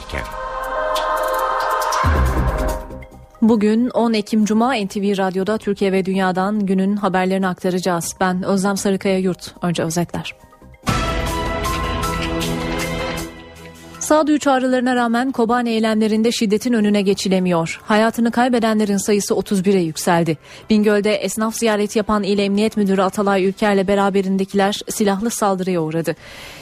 dönerken. Bugün 10 Ekim Cuma NTV Radyo'da Türkiye ve Dünya'dan günün haberlerini aktaracağız. Ben Özlem Sarıkaya Yurt. Önce özetler. Sağduyu çağrılarına rağmen Kobane eylemlerinde şiddetin önüne geçilemiyor. Hayatını kaybedenlerin sayısı 31'e yükseldi. Bingöl'de esnaf ziyareti yapan İl Emniyet Müdürü Atalay Ülker'le beraberindekiler silahlı saldırıya uğradı.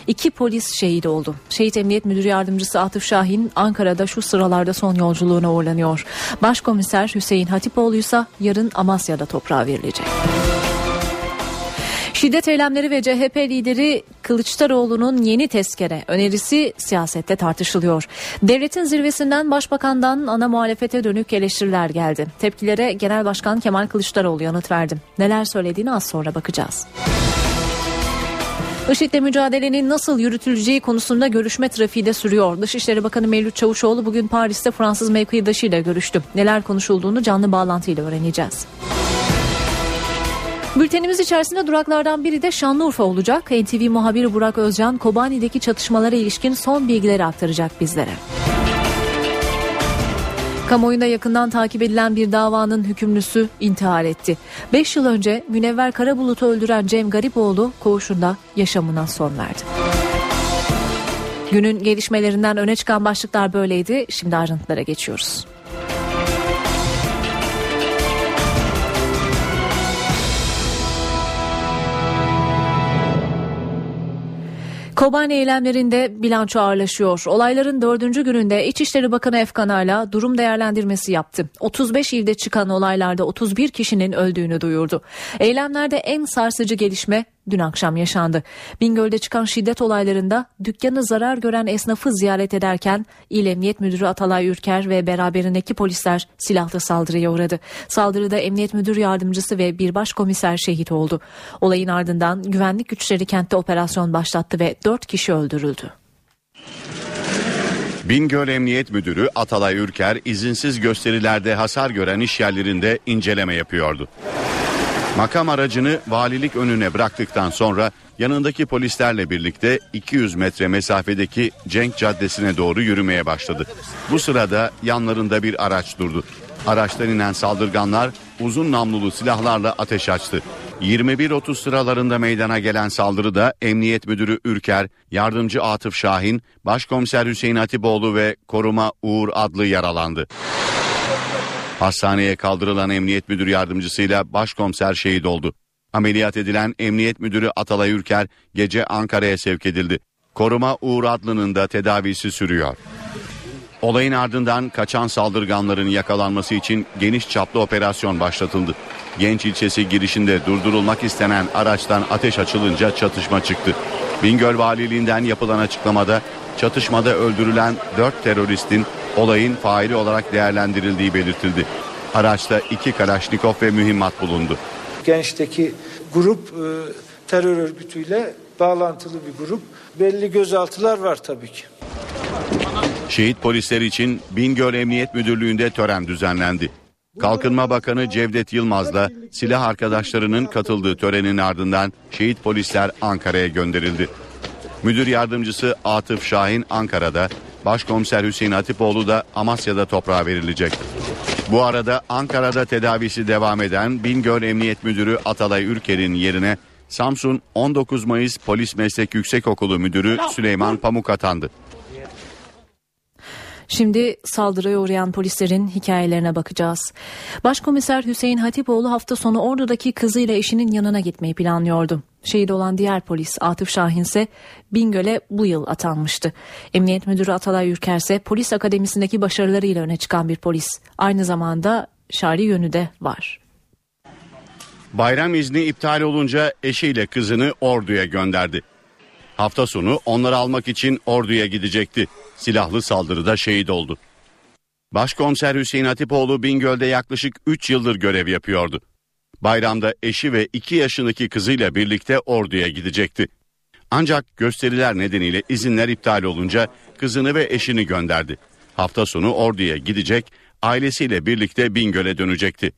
İki polis şehit oldu. Şehit Emniyet Müdürü Yardımcısı Atıf Şahin Ankara'da şu sıralarda son yolculuğuna uğurlanıyor. Başkomiser Hüseyin Hatipoğlu ise yarın Amasya'da toprağa verilecek. Şiddet eylemleri ve CHP lideri Kılıçdaroğlu'nun yeni tezkere önerisi siyasette tartışılıyor. Devletin zirvesinden başbakandan ana muhalefete dönük eleştiriler geldi. Tepkilere Genel Başkan Kemal Kılıçdaroğlu yanıt verdi. Neler söylediğini az sonra bakacağız. IŞİD'le mücadelenin nasıl yürütüleceği konusunda görüşme trafiği de sürüyor. Dışişleri Bakanı Mevlüt Çavuşoğlu bugün Paris'te Fransız mevkidaşıyla görüştü. Neler konuşulduğunu canlı bağlantıyla öğreneceğiz. Bültenimiz içerisinde duraklardan biri de Şanlıurfa olacak. NTV muhabiri Burak Özcan Kobani'deki çatışmalara ilişkin son bilgileri aktaracak bizlere. Kamuoyunda yakından takip edilen bir davanın hükümlüsü intihar etti. 5 yıl önce Münevver Karabulut'u öldüren Cem Garipoğlu koğuşunda yaşamına son verdi. Günün gelişmelerinden öne çıkan başlıklar böyleydi. Şimdi ayrıntılara geçiyoruz. Kobani eylemlerinde bilanço ağırlaşıyor. Olayların dördüncü gününde İçişleri Bakanı Efkan Ala durum değerlendirmesi yaptı. 35 ilde çıkan olaylarda 31 kişinin öldüğünü duyurdu. Eylemlerde en sarsıcı gelişme dün akşam yaşandı. Bingöl'de çıkan şiddet olaylarında dükkanı zarar gören esnafı ziyaret ederken İl Emniyet Müdürü Atalay Ürker ve beraberindeki polisler silahlı saldırıya uğradı. Saldırıda Emniyet Müdür Yardımcısı ve bir başkomiser şehit oldu. Olayın ardından güvenlik güçleri kentte operasyon başlattı ve 4 kişi öldürüldü. Bingöl Emniyet Müdürü Atalay Ürker izinsiz gösterilerde hasar gören iş yerlerinde inceleme yapıyordu. Makam aracını valilik önüne bıraktıktan sonra yanındaki polislerle birlikte 200 metre mesafedeki Cenk Caddesi'ne doğru yürümeye başladı. Bu sırada yanlarında bir araç durdu. Araçtan inen saldırganlar uzun namlulu silahlarla ateş açtı. 21.30 sıralarında meydana gelen saldırıda Emniyet Müdürü Ürker, Yardımcı Atıf Şahin, Başkomiser Hüseyin Hatipoğlu ve Koruma Uğur adlı yaralandı. Hastaneye kaldırılan emniyet müdür yardımcısıyla başkomiser şehit oldu. Ameliyat edilen emniyet müdürü Atalay Ürker gece Ankara'ya sevk edildi. Koruma Uğur Adlı'nın da tedavisi sürüyor. Olayın ardından kaçan saldırganların yakalanması için geniş çaplı operasyon başlatıldı. Genç ilçesi girişinde durdurulmak istenen araçtan ateş açılınca çatışma çıktı. Bingöl Valiliğinden yapılan açıklamada çatışmada öldürülen 4 teröristin olayın faili olarak değerlendirildiği belirtildi. Araçta iki Kalaşnikov ve mühimmat bulundu. Gençteki grup e, terör örgütüyle bağlantılı bir grup. Belli gözaltılar var tabii ki. Şehit polisler için Bingöl Emniyet Müdürlüğü'nde tören düzenlendi. Kalkınma Bakanı Cevdet Yılmaz'la silah arkadaşlarının katıldığı törenin ardından şehit polisler Ankara'ya gönderildi. Müdür yardımcısı Atıf Şahin Ankara'da, Başkomiser Hüseyin Hatipoğlu da Amasya'da toprağa verilecek. Bu arada Ankara'da tedavisi devam eden Bingöl Emniyet Müdürü Atalay Ürker'in yerine Samsun 19 Mayıs Polis Meslek Yüksekokulu Müdürü Süleyman Pamuk atandı. Şimdi saldırıya uğrayan polislerin hikayelerine bakacağız. Başkomiser Hüseyin Hatipoğlu hafta sonu Ordu'daki kızıyla eşinin yanına gitmeyi planlıyordu. Şehit olan diğer polis Atıf Şahin ise Bingöl'e bu yıl atanmıştı. Emniyet Müdürü Atalay Ürker ise polis akademisindeki başarılarıyla öne çıkan bir polis. Aynı zamanda şari yönü de var. Bayram izni iptal olunca eşiyle kızını Ordu'ya gönderdi. Hafta sonu onları almak için Ordu'ya gidecekti. Silahlı saldırıda şehit oldu. Başkomiser Hüseyin Hatipoğlu Bingöl'de yaklaşık 3 yıldır görev yapıyordu. Bayramda eşi ve 2 yaşındaki kızıyla birlikte Ordu'ya gidecekti. Ancak gösteriler nedeniyle izinler iptal olunca kızını ve eşini gönderdi. Hafta sonu Ordu'ya gidecek, ailesiyle birlikte Bingöl'e dönecekti.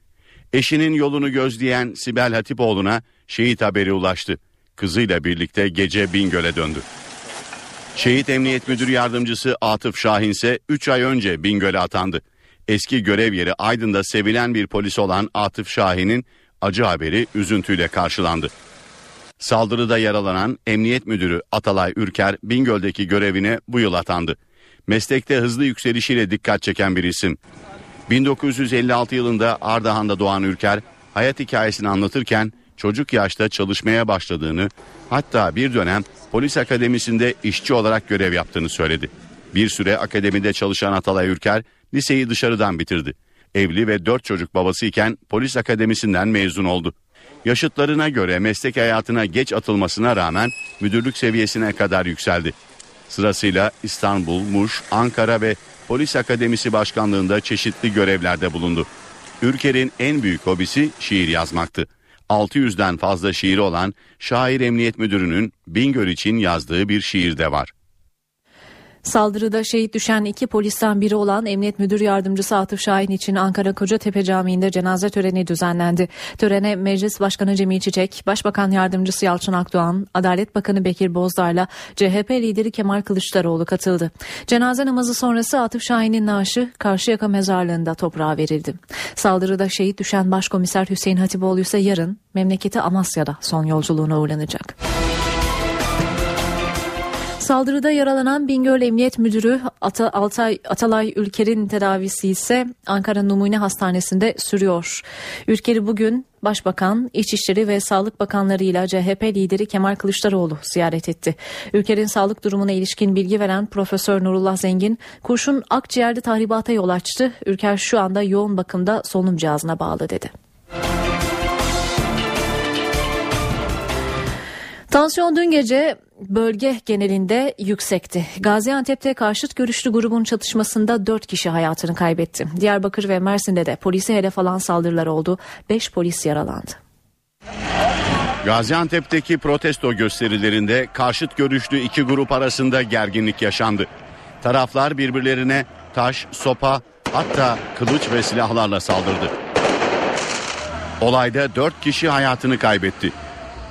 Eşinin yolunu gözleyen Sibel Hatipoğlu'na şehit haberi ulaştı. Kızıyla birlikte gece Bingöl'e döndü. Şehit Emniyet Müdür Yardımcısı Atıf Şahin ise 3 ay önce Bingöl'e atandı. Eski görev yeri Aydın'da sevilen bir polis olan Atıf Şahin'in acı haberi üzüntüyle karşılandı. Saldırıda yaralanan Emniyet Müdürü Atalay Ürker Bingöl'deki görevine bu yıl atandı. Meslekte hızlı yükselişiyle dikkat çeken bir isim. 1956 yılında Ardahan'da doğan Ürker hayat hikayesini anlatırken çocuk yaşta çalışmaya başladığını hatta bir dönem polis akademisinde işçi olarak görev yaptığını söyledi. Bir süre akademide çalışan Atalay Ürker liseyi dışarıdan bitirdi. Evli ve dört çocuk babası iken polis akademisinden mezun oldu. Yaşıtlarına göre meslek hayatına geç atılmasına rağmen müdürlük seviyesine kadar yükseldi. Sırasıyla İstanbul, Muş, Ankara ve Polis Akademisi Başkanlığında çeşitli görevlerde bulundu. Ürker'in en büyük hobisi şiir yazmaktı. 600'den fazla şiiri olan Şair Emniyet Müdürü'nün Bingöl için yazdığı bir şiir de var. Saldırıda şehit düşen iki polisten biri olan Emniyet Müdür Yardımcısı Atıf Şahin için Ankara Kocatepe Camii'nde cenaze töreni düzenlendi. Törene Meclis Başkanı Cemil Çiçek, Başbakan Yardımcısı Yalçın Akdoğan, Adalet Bakanı Bekir Bozdar'la CHP lideri Kemal Kılıçdaroğlu katıldı. Cenaze namazı sonrası Atıf Şahin'in naaşı Karşıyaka Mezarlığı'nda toprağa verildi. Saldırıda şehit düşen Başkomiser Hüseyin Hatipoğlu ise yarın memleketi Amasya'da son yolculuğuna uğurlanacak. Saldırıda yaralanan Bingöl Emniyet Müdürü Ata, Altay, Atalay Ülker'in tedavisi ise Ankara Numune Hastanesi'nde sürüyor. Ülker'i bugün Başbakan, İçişleri ve Sağlık Bakanları ile CHP lideri Kemal Kılıçdaroğlu ziyaret etti. Ülkenin sağlık durumuna ilişkin bilgi veren Profesör Nurullah Zengin, kurşun akciğerde tahribata yol açtı. Ülker şu anda yoğun bakımda solunum cihazına bağlı dedi. Tansiyon dün gece bölge genelinde yüksekti. Gaziantep'te karşıt görüşlü grubun çatışmasında 4 kişi hayatını kaybetti. Diyarbakır ve Mersin'de de polise hedef alan saldırılar oldu. 5 polis yaralandı. Gaziantep'teki protesto gösterilerinde karşıt görüşlü iki grup arasında gerginlik yaşandı. Taraflar birbirlerine taş, sopa hatta kılıç ve silahlarla saldırdı. Olayda 4 kişi hayatını kaybetti.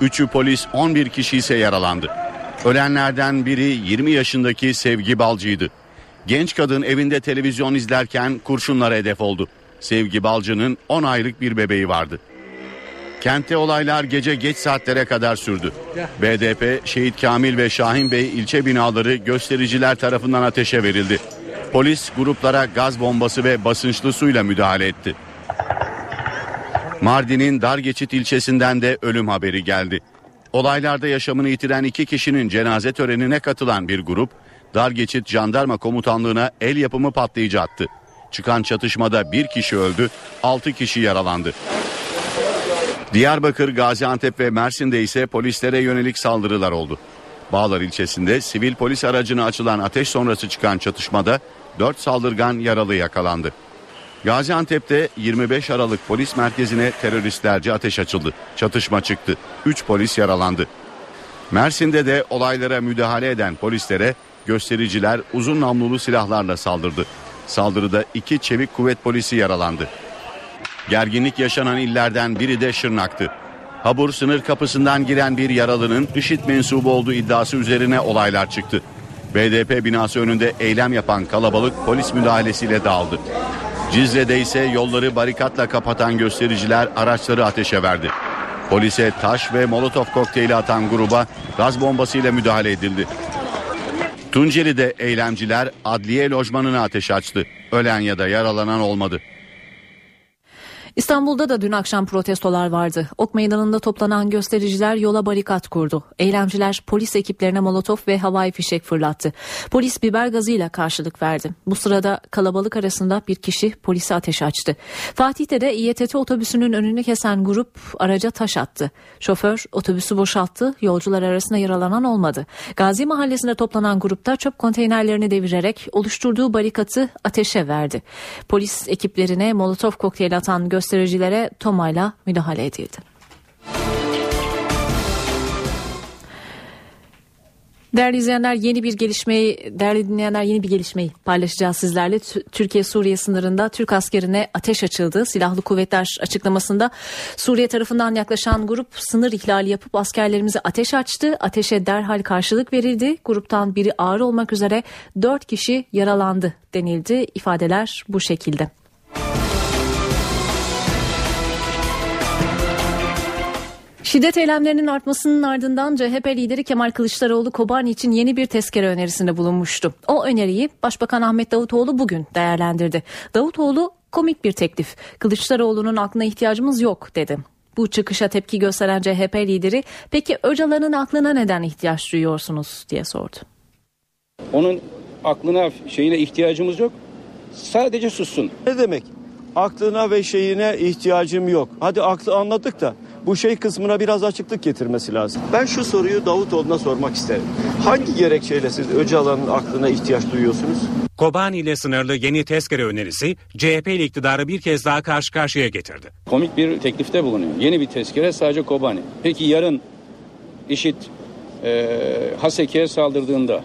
3'ü polis 11 kişi ise yaralandı. Ölenlerden biri 20 yaşındaki Sevgi Balcı'ydı. Genç kadın evinde televizyon izlerken kurşunlara hedef oldu. Sevgi Balcı'nın 10 aylık bir bebeği vardı. Kentte olaylar gece geç saatlere kadar sürdü. BDP, Şehit Kamil ve Şahin Bey ilçe binaları göstericiler tarafından ateşe verildi. Polis gruplara gaz bombası ve basınçlı suyla müdahale etti. Mardin'in Dargeçit ilçesinden de ölüm haberi geldi. Olaylarda yaşamını yitiren iki kişinin cenaze törenine katılan bir grup, Dargeçit Jandarma Komutanlığı'na el yapımı patlayıcı attı. Çıkan çatışmada bir kişi öldü, altı kişi yaralandı. Diyarbakır, Gaziantep ve Mersin'de ise polislere yönelik saldırılar oldu. Bağlar ilçesinde sivil polis aracına açılan ateş sonrası çıkan çatışmada 4 saldırgan yaralı yakalandı. Gaziantep'te 25 Aralık polis merkezine teröristlerce ateş açıldı. Çatışma çıktı. 3 polis yaralandı. Mersin'de de olaylara müdahale eden polislere göstericiler uzun namlulu silahlarla saldırdı. Saldırıda iki çevik kuvvet polisi yaralandı. Gerginlik yaşanan illerden biri de Şırnak'tı. Habur sınır kapısından giren bir yaralının IŞİD mensubu olduğu iddiası üzerine olaylar çıktı. BDP binası önünde eylem yapan kalabalık polis müdahalesiyle dağıldı. Cizre'de ise yolları barikatla kapatan göstericiler araçları ateşe verdi. Polise taş ve molotof kokteyli atan gruba gaz bombasıyla müdahale edildi. Tunceli'de eylemciler adliye lojmanına ateş açtı. Ölen ya da yaralanan olmadı. İstanbul'da da dün akşam protestolar vardı. Ok meydanında toplanan göstericiler yola barikat kurdu. Eylemciler polis ekiplerine molotof ve havai fişek fırlattı. Polis biber gazıyla karşılık verdi. Bu sırada kalabalık arasında bir kişi polise ateş açtı. Fatih'te de İETT otobüsünün önünü kesen grup araca taş attı. Şoför otobüsü boşalttı. Yolcular arasında yaralanan olmadı. Gazi Mahallesi'nde toplanan grupta çöp konteynerlerini devirerek oluşturduğu barikatı ateşe verdi. Polis ekiplerine molotof kokteyli atan göstericiler göstericilere tomayla müdahale edildi. Değerli izleyenler yeni bir gelişmeyi, değerli dinleyenler yeni bir gelişmeyi paylaşacağız sizlerle. Türkiye-Suriye sınırında Türk askerine ateş açıldı. Silahlı kuvvetler açıklamasında Suriye tarafından yaklaşan grup sınır ihlali yapıp askerlerimize ateş açtı. Ateşe derhal karşılık verildi. Gruptan biri ağır olmak üzere dört kişi yaralandı denildi. İfadeler bu şekilde. Şiddet eylemlerinin artmasının ardından CHP lideri Kemal Kılıçdaroğlu Kobani için yeni bir tezkere önerisinde bulunmuştu. O öneriyi Başbakan Ahmet Davutoğlu bugün değerlendirdi. Davutoğlu komik bir teklif. Kılıçdaroğlu'nun aklına ihtiyacımız yok dedi. Bu çıkışa tepki gösteren CHP lideri peki Öcalan'ın aklına neden ihtiyaç duyuyorsunuz diye sordu. Onun aklına şeyine ihtiyacımız yok. Sadece sussun. Ne demek? Aklına ve şeyine ihtiyacım yok. Hadi aklı anladık da bu şey kısmına biraz açıklık getirmesi lazım. Ben şu soruyu Davutoğlu'na sormak isterim. Hangi gerekçeyle siz Öcalan'ın aklına ihtiyaç duyuyorsunuz? Kobani ile sınırlı yeni tezkere önerisi CHP ile iktidarı bir kez daha karşı karşıya getirdi. Komik bir teklifte bulunuyor. Yeni bir tezkere sadece Kobani. Peki yarın işit e, Haseke'ye saldırdığında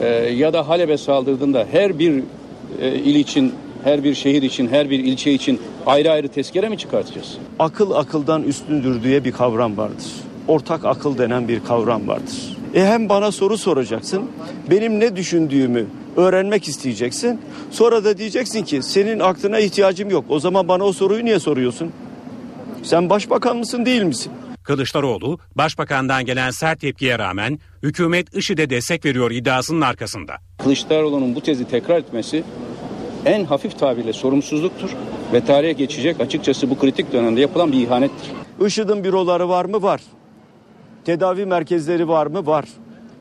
e, ya da Halep'e saldırdığında her bir e, il için her bir şehir için, her bir ilçe için ayrı ayrı tezkere mi çıkartacağız? Akıl akıldan üstündür diye bir kavram vardır. Ortak akıl denen bir kavram vardır. E hem bana soru soracaksın, benim ne düşündüğümü öğrenmek isteyeceksin. Sonra da diyeceksin ki senin aklına ihtiyacım yok. O zaman bana o soruyu niye soruyorsun? Sen başbakan mısın değil misin? Kılıçdaroğlu, başbakandan gelen sert tepkiye rağmen hükümet IŞİD'e destek veriyor iddiasının arkasında. Kılıçdaroğlu'nun bu tezi tekrar etmesi en hafif tabirle sorumsuzluktur ve tarihe geçecek açıkçası bu kritik dönemde yapılan bir ihanettir. IŞİD'in büroları var mı? Var. Tedavi merkezleri var mı? Var.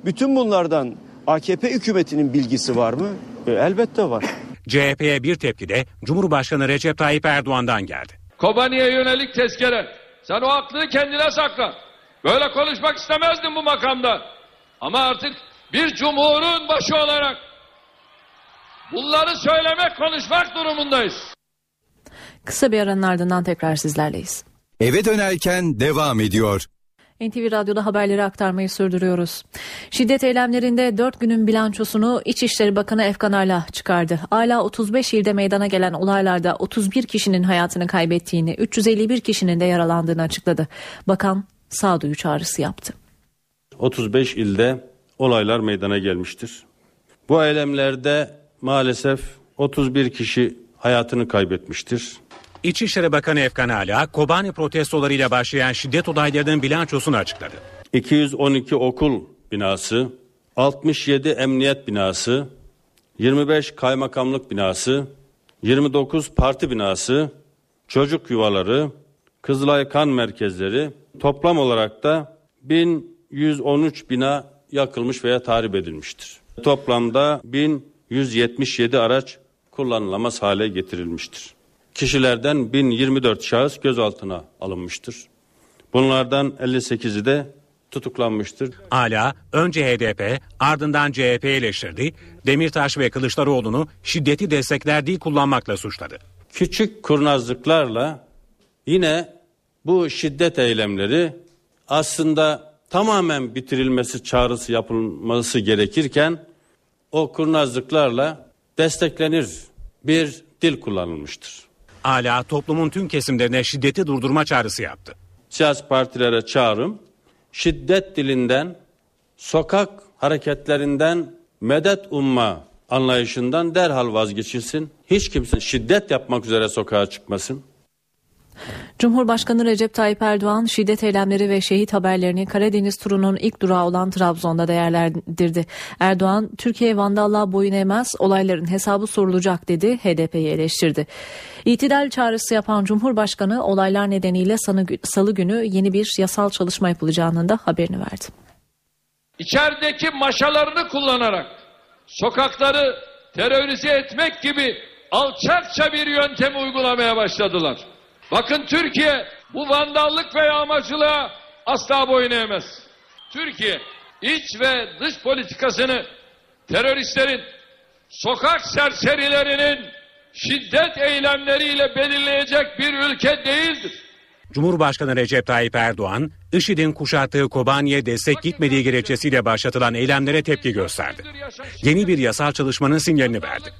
Bütün bunlardan AKP hükümetinin bilgisi var mı? E, elbette var. CHP'ye bir tepki de Cumhurbaşkanı Recep Tayyip Erdoğan'dan geldi. Kobani'ye yönelik tezkere. Sen o aklını kendine sakla. Böyle konuşmak istemezdin bu makamda. Ama artık bir cumhurun başı olarak Bunları söylemek, konuşmak durumundayız. Kısa bir aranın ardından tekrar sizlerleyiz. Eve dönerken devam ediyor. NTV Radyo'da haberleri aktarmayı sürdürüyoruz. Şiddet eylemlerinde 4 günün bilançosunu İçişleri Bakanı Efkan Ala çıkardı. Ala 35 ilde meydana gelen olaylarda 31 kişinin hayatını kaybettiğini, 351 kişinin de yaralandığını açıkladı. Bakan sağduyu çağrısı yaptı. 35 ilde olaylar meydana gelmiştir. Bu eylemlerde maalesef 31 kişi hayatını kaybetmiştir. İçişleri Bakanı Efkan Ala, Kobani protestolarıyla başlayan şiddet olaylarının bilançosunu açıkladı. 212 okul binası, 67 emniyet binası, 25 kaymakamlık binası, 29 parti binası, çocuk yuvaları, Kızılay kan merkezleri toplam olarak da 1113 bina yakılmış veya tahrip edilmiştir. Toplamda 1000 177 araç kullanılamaz hale getirilmiştir. Kişilerden 1024 şahıs gözaltına alınmıştır. Bunlardan 58'i de tutuklanmıştır. Ala önce HDP ardından CHP eleştirdi. Demirtaş ve Kılıçdaroğlu'nu şiddeti destekler kullanmakla suçladı. Küçük kurnazlıklarla yine bu şiddet eylemleri aslında tamamen bitirilmesi çağrısı yapılması gerekirken o kurnazlıklarla desteklenir bir dil kullanılmıştır. Ala toplumun tüm kesimlerine şiddeti durdurma çağrısı yaptı. Siyasi partilere çağrım şiddet dilinden, sokak hareketlerinden medet umma anlayışından derhal vazgeçilsin. Hiç kimse şiddet yapmak üzere sokağa çıkmasın. Cumhurbaşkanı Recep Tayyip Erdoğan şiddet eylemleri ve şehit haberlerini Karadeniz turunun ilk durağı olan Trabzon'da değerlendirdi. Erdoğan, Türkiye vandallığa boyun eğmez, olayların hesabı sorulacak dedi, HDP'yi eleştirdi. İtidal çağrısı yapan Cumhurbaşkanı olaylar nedeniyle salı günü yeni bir yasal çalışma yapılacağının da haberini verdi. İçerideki maşalarını kullanarak sokakları terörize etmek gibi alçakça bir yöntemi uygulamaya başladılar. Bakın Türkiye bu vandallık ve yağmacılığa asla boyun eğmez. Türkiye iç ve dış politikasını teröristlerin, sokak serserilerinin şiddet eylemleriyle belirleyecek bir ülke değildir. Cumhurbaşkanı Recep Tayyip Erdoğan, IŞİD'in kuşattığı Kobani'ye destek gitmediği gerekçesiyle başlatılan eylemlere tepki gösterdi. Yeni bir yasal çalışmanın sinyalini verdi.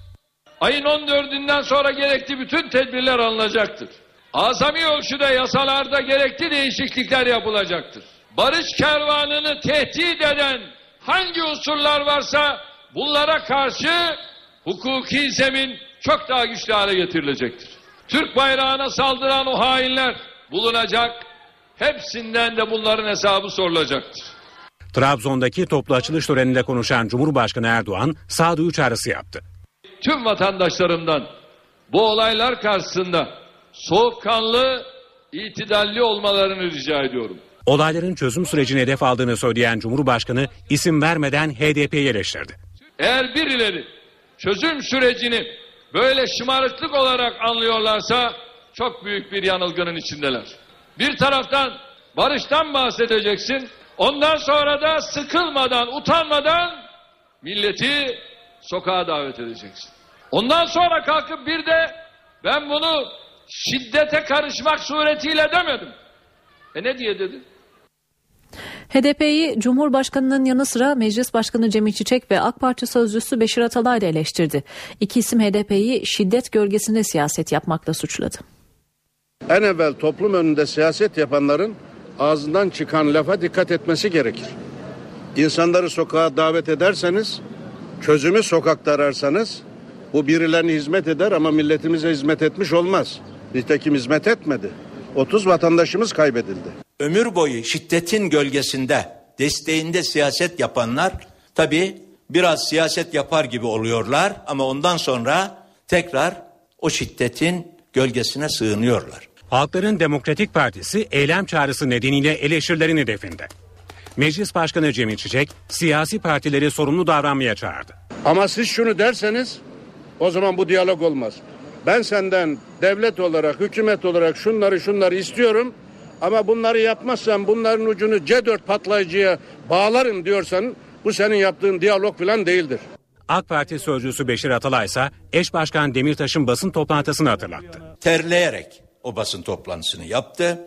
Ayın 14'ünden sonra gerekli bütün tedbirler alınacaktır. Azami ölçüde yasalarda gerekli değişiklikler yapılacaktır. Barış kervanını tehdit eden hangi unsurlar varsa bunlara karşı hukuki zemin çok daha güçlü hale getirilecektir. Türk bayrağına saldıran o hainler bulunacak. Hepsinden de bunların hesabı sorulacaktır. Trabzon'daki toplu açılış töreninde konuşan Cumhurbaşkanı Erdoğan sağduyu çağrısı yaptı. Tüm vatandaşlarımdan bu olaylar karşısında soğukkanlı, itidalli olmalarını rica ediyorum. Olayların çözüm sürecine hedef aldığını söyleyen Cumhurbaşkanı isim vermeden HDP'yi eleştirdi. Eğer birileri çözüm sürecini böyle şımarıklık olarak anlıyorlarsa çok büyük bir yanılgının içindeler. Bir taraftan barıştan bahsedeceksin, ondan sonra da sıkılmadan, utanmadan milleti sokağa davet edeceksin. Ondan sonra kalkıp bir de ben bunu şiddete karışmak suretiyle demedim. E ne diye dedin? HDP'yi Cumhurbaşkanı'nın yanı sıra Meclis Başkanı Cemil Çiçek ve AK Parti sözcüsü Beşir Atalay da eleştirdi. İki isim HDP'yi şiddet gölgesinde siyaset yapmakla suçladı. En evvel toplum önünde siyaset yapanların ağzından çıkan lafa dikkat etmesi gerekir. İnsanları sokağa davet ederseniz, çözümü sokakta ararsanız bu birilerine hizmet eder ama milletimize hizmet etmiş olmaz. Nitekim hizmet etmedi. 30 vatandaşımız kaybedildi. Ömür boyu şiddetin gölgesinde, desteğinde siyaset yapanlar tabii biraz siyaset yapar gibi oluyorlar ama ondan sonra tekrar o şiddetin gölgesine sığınıyorlar. Halkların Demokratik Partisi eylem çağrısı nedeniyle eleştirilerini definde. Meclis Başkanı Cemil Çiçek siyasi partileri sorumlu davranmaya çağırdı. Ama siz şunu derseniz o zaman bu diyalog olmaz. Ben senden devlet olarak, hükümet olarak şunları şunları istiyorum. Ama bunları yapmazsan bunların ucunu C4 patlayıcıya bağlarım diyorsan bu senin yaptığın diyalog falan değildir. AK Parti sözcüsü Beşir Atalay ise eş başkan Demirtaş'ın basın toplantısını hatırlattı. Terleyerek o basın toplantısını yaptı.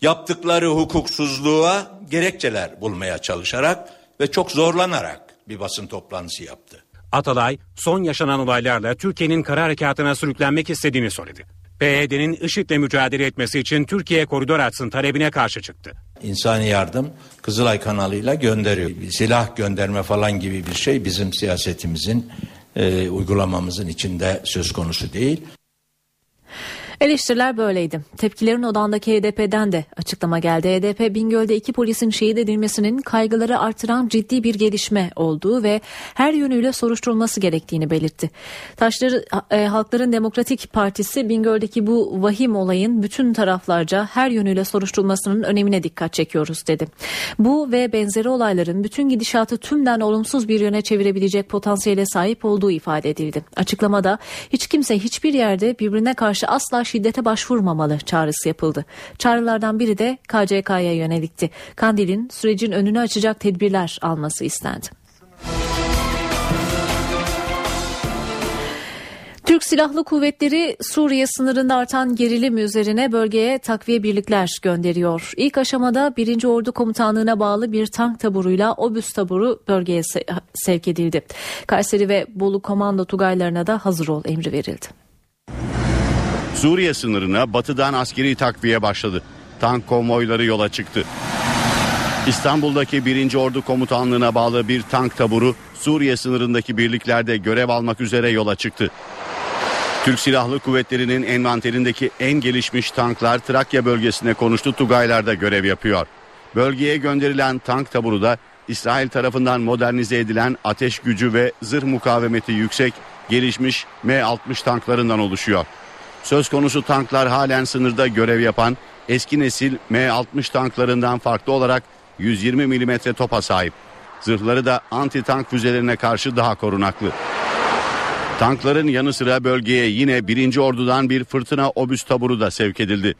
Yaptıkları hukuksuzluğa gerekçeler bulmaya çalışarak ve çok zorlanarak bir basın toplantısı yaptı. Atalay son yaşanan olaylarla Türkiye'nin kara harekatına sürüklenmek istediğini söyledi. PYD'nin IŞİD'le mücadele etmesi için Türkiye koridor açsın talebine karşı çıktı. İnsani yardım Kızılay kanalıyla gönderiyor. Silah gönderme falan gibi bir şey bizim siyasetimizin e, uygulamamızın içinde söz konusu değil. Eleştiriler böyleydi. Tepkilerin odağındaki HDP'den de açıklama geldi. HDP Bingöl'de iki polisin şehit edilmesinin kaygıları artıran ciddi bir gelişme olduğu ve her yönüyle soruşturulması gerektiğini belirtti. Taşları e, Halkların Demokratik Partisi Bingöl'deki bu vahim olayın bütün taraflarca her yönüyle soruşturulmasının önemine dikkat çekiyoruz dedi. Bu ve benzeri olayların bütün gidişatı tümden olumsuz bir yöne çevirebilecek potansiyele sahip olduğu ifade edildi. Açıklamada hiç kimse hiçbir yerde birbirine karşı asla şiddete başvurmamalı çağrısı yapıldı. Çağrılardan biri de KCK'ya yönelikti. Kandil'in sürecin önünü açacak tedbirler alması istendi. Türk Silahlı Kuvvetleri Suriye sınırında artan gerilim üzerine bölgeye takviye birlikler gönderiyor. İlk aşamada 1. Ordu Komutanlığı'na bağlı bir tank taburuyla obüs taburu bölgeye sevk edildi. Kayseri ve Bolu Komando Tugaylarına da hazır ol emri verildi. Suriye sınırına batıdan askeri takviye başladı. Tank konvoyları yola çıktı. İstanbul'daki 1. Ordu Komutanlığı'na bağlı bir tank taburu Suriye sınırındaki birliklerde görev almak üzere yola çıktı. Türk Silahlı Kuvvetleri'nin envanterindeki en gelişmiş tanklar Trakya bölgesine konuştu Tugaylar'da görev yapıyor. Bölgeye gönderilen tank taburu da İsrail tarafından modernize edilen ateş gücü ve zırh mukavemeti yüksek gelişmiş M60 tanklarından oluşuyor. Söz konusu tanklar halen sınırda görev yapan eski nesil M60 tanklarından farklı olarak 120 mm topa sahip. Zırhları da anti tank füzelerine karşı daha korunaklı. Tankların yanı sıra bölgeye yine 1. Ordu'dan bir fırtına obüs taburu da sevk edildi.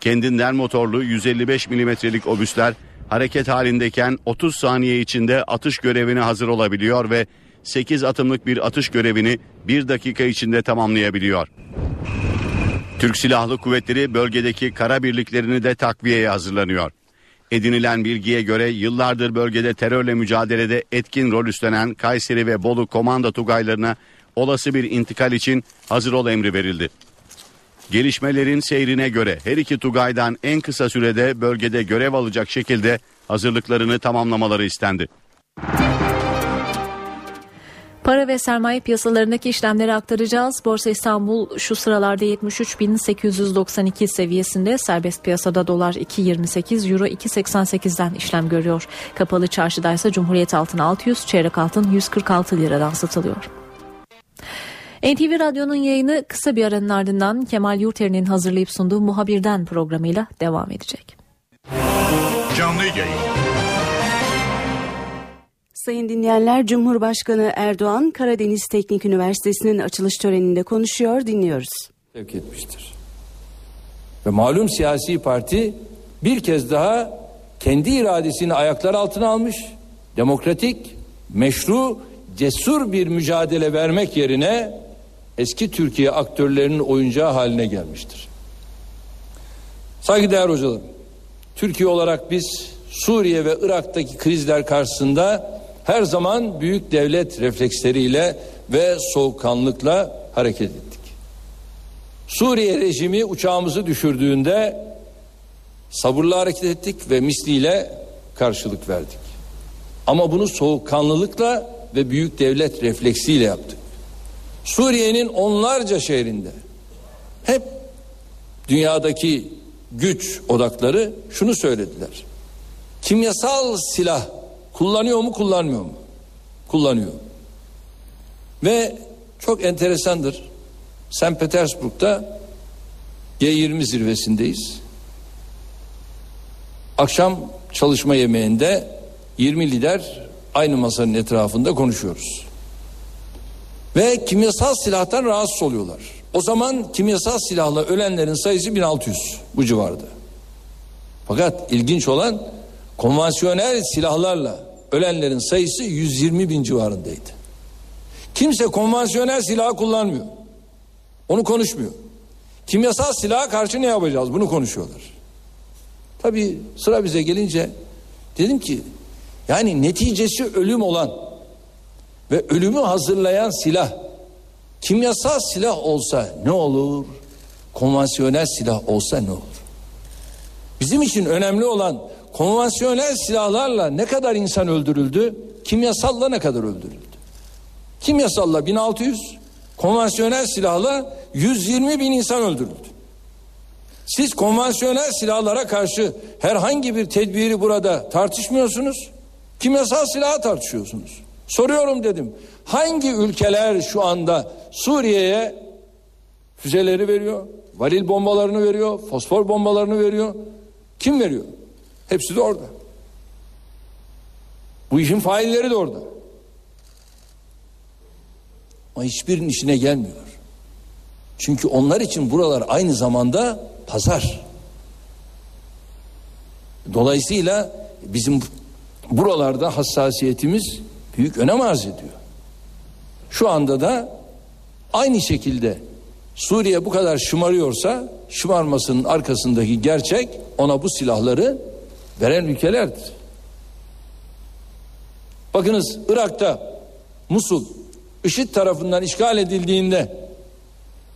Kendinden motorlu 155 milimetrelik obüsler hareket halindeyken 30 saniye içinde atış görevine hazır olabiliyor ve 8 atımlık bir atış görevini 1 dakika içinde tamamlayabiliyor. Türk Silahlı Kuvvetleri bölgedeki kara birliklerini de takviyeye hazırlanıyor. Edinilen bilgiye göre yıllardır bölgede terörle mücadelede etkin rol üstlenen Kayseri ve Bolu komando tugaylarına olası bir intikal için hazır ol emri verildi. Gelişmelerin seyrine göre her iki tugaydan en kısa sürede bölgede görev alacak şekilde hazırlıklarını tamamlamaları istendi. Para ve sermaye piyasalarındaki işlemleri aktaracağız. Borsa İstanbul şu sıralarda 73.892 seviyesinde serbest piyasada dolar 2.28 euro 2.88'den işlem görüyor. Kapalı çarşıda ise Cumhuriyet altın 600 çeyrek altın 146 liradan satılıyor. NTV Radyo'nun yayını kısa bir aranın ardından Kemal Yurter'in hazırlayıp sunduğu Muhabirden programıyla devam edecek. Canlı yayın. Sayın dinleyenler, Cumhurbaşkanı Erdoğan Karadeniz Teknik Üniversitesi'nin açılış töreninde konuşuyor, dinliyoruz. Sevk etmiştir. Ve malum siyasi parti bir kez daha kendi iradesini ayaklar altına almış, demokratik, meşru, cesur bir mücadele vermek yerine eski Türkiye aktörlerinin oyuncağı haline gelmiştir. Saygıdeğer hocalarım, Türkiye olarak biz Suriye ve Irak'taki krizler karşısında her zaman büyük devlet refleksleriyle ve soğukkanlıkla hareket ettik. Suriye rejimi uçağımızı düşürdüğünde sabırla hareket ettik ve misliyle karşılık verdik. Ama bunu soğukkanlılıkla ve büyük devlet refleksiyle yaptık. Suriye'nin onlarca şehrinde hep dünyadaki güç odakları şunu söylediler. Kimyasal silah kullanıyor mu kullanmıyor mu? Kullanıyor. Ve çok enteresandır. St. Petersburg'da G20 zirvesindeyiz. Akşam çalışma yemeğinde 20 lider aynı masanın etrafında konuşuyoruz. Ve kimyasal silahtan rahatsız oluyorlar. O zaman kimyasal silahla ölenlerin sayısı 1600 bu civarda. Fakat ilginç olan konvansiyonel silahlarla ölenlerin sayısı 120 bin civarındaydı. Kimse konvansiyonel silah kullanmıyor. Onu konuşmuyor. Kimyasal silaha karşı ne yapacağız bunu konuşuyorlar. Tabi sıra bize gelince dedim ki yani neticesi ölüm olan ve ölümü hazırlayan silah kimyasal silah olsa ne olur? Konvansiyonel silah olsa ne olur? Bizim için önemli olan konvansiyonel silahlarla ne kadar insan öldürüldü? Kimyasalla ne kadar öldürüldü? Kimyasalla 1600, konvansiyonel silahla 120 bin insan öldürüldü. Siz konvansiyonel silahlara karşı herhangi bir tedbiri burada tartışmıyorsunuz. Kimyasal silahı tartışıyorsunuz. Soruyorum dedim. Hangi ülkeler şu anda Suriye'ye füzeleri veriyor? Varil bombalarını veriyor, fosfor bombalarını veriyor. Kim veriyor? Hepsi de orada. Bu işin failleri de orada. Ama hiçbirinin işine gelmiyor. Çünkü onlar için buralar aynı zamanda pazar. Dolayısıyla bizim buralarda hassasiyetimiz büyük önem arz ediyor. Şu anda da aynı şekilde Suriye bu kadar şımarıyorsa şımarmasının arkasındaki gerçek ona bu silahları veren ülkelerdir. Bakınız Irak'ta Musul IŞİD tarafından işgal edildiğinde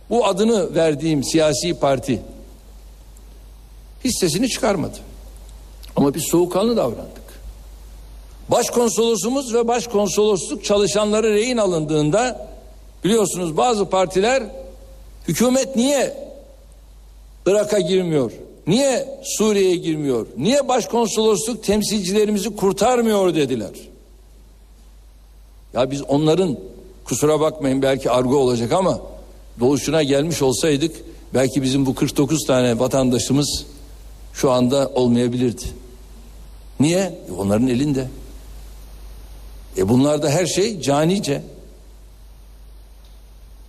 bu adını verdiğim siyasi parti hissesini çıkarmadı. Ama biz soğukkanlı davrandık. Başkonsolosumuz ve başkonsolosluk çalışanları rehin alındığında biliyorsunuz bazı partiler hükümet niye Irak'a girmiyor? Niye Suriye'ye girmiyor? Niye başkonsolosluk temsilcilerimizi kurtarmıyor dediler. Ya biz onların kusura bakmayın belki argo olacak ama doğuşuna gelmiş olsaydık belki bizim bu 49 tane vatandaşımız şu anda olmayabilirdi. Niye? E onların elinde. E bunlarda her şey canice.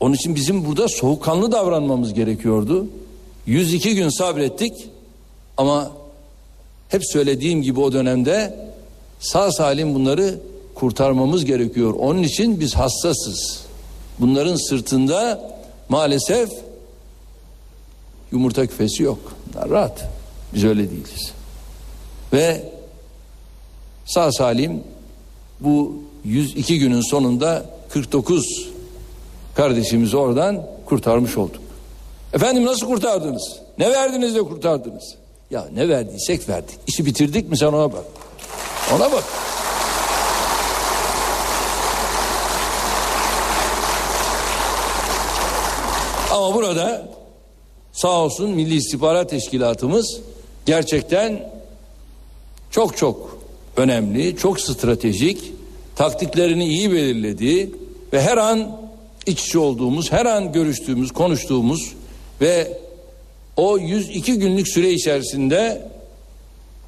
Onun için bizim burada soğukkanlı davranmamız gerekiyordu. 102 gün sabrettik ama hep söylediğim gibi o dönemde sağ salim bunları kurtarmamız gerekiyor. Onun için biz hassasız. Bunların sırtında maalesef yumurta küfesi yok. Rahat. Biz öyle değiliz. Ve sağ salim bu 102 günün sonunda 49 kardeşimizi oradan kurtarmış olduk. Efendim nasıl kurtardınız? Ne verdiniz de kurtardınız? Ya ne verdiysek verdik. İşi bitirdik mi sen ona bak. Ona bak. Ama burada sağ olsun Milli İstihbarat Teşkilatımız gerçekten çok çok önemli, çok stratejik, taktiklerini iyi belirledi ve her an iç içe olduğumuz, her an görüştüğümüz, konuştuğumuz ve o 102 günlük süre içerisinde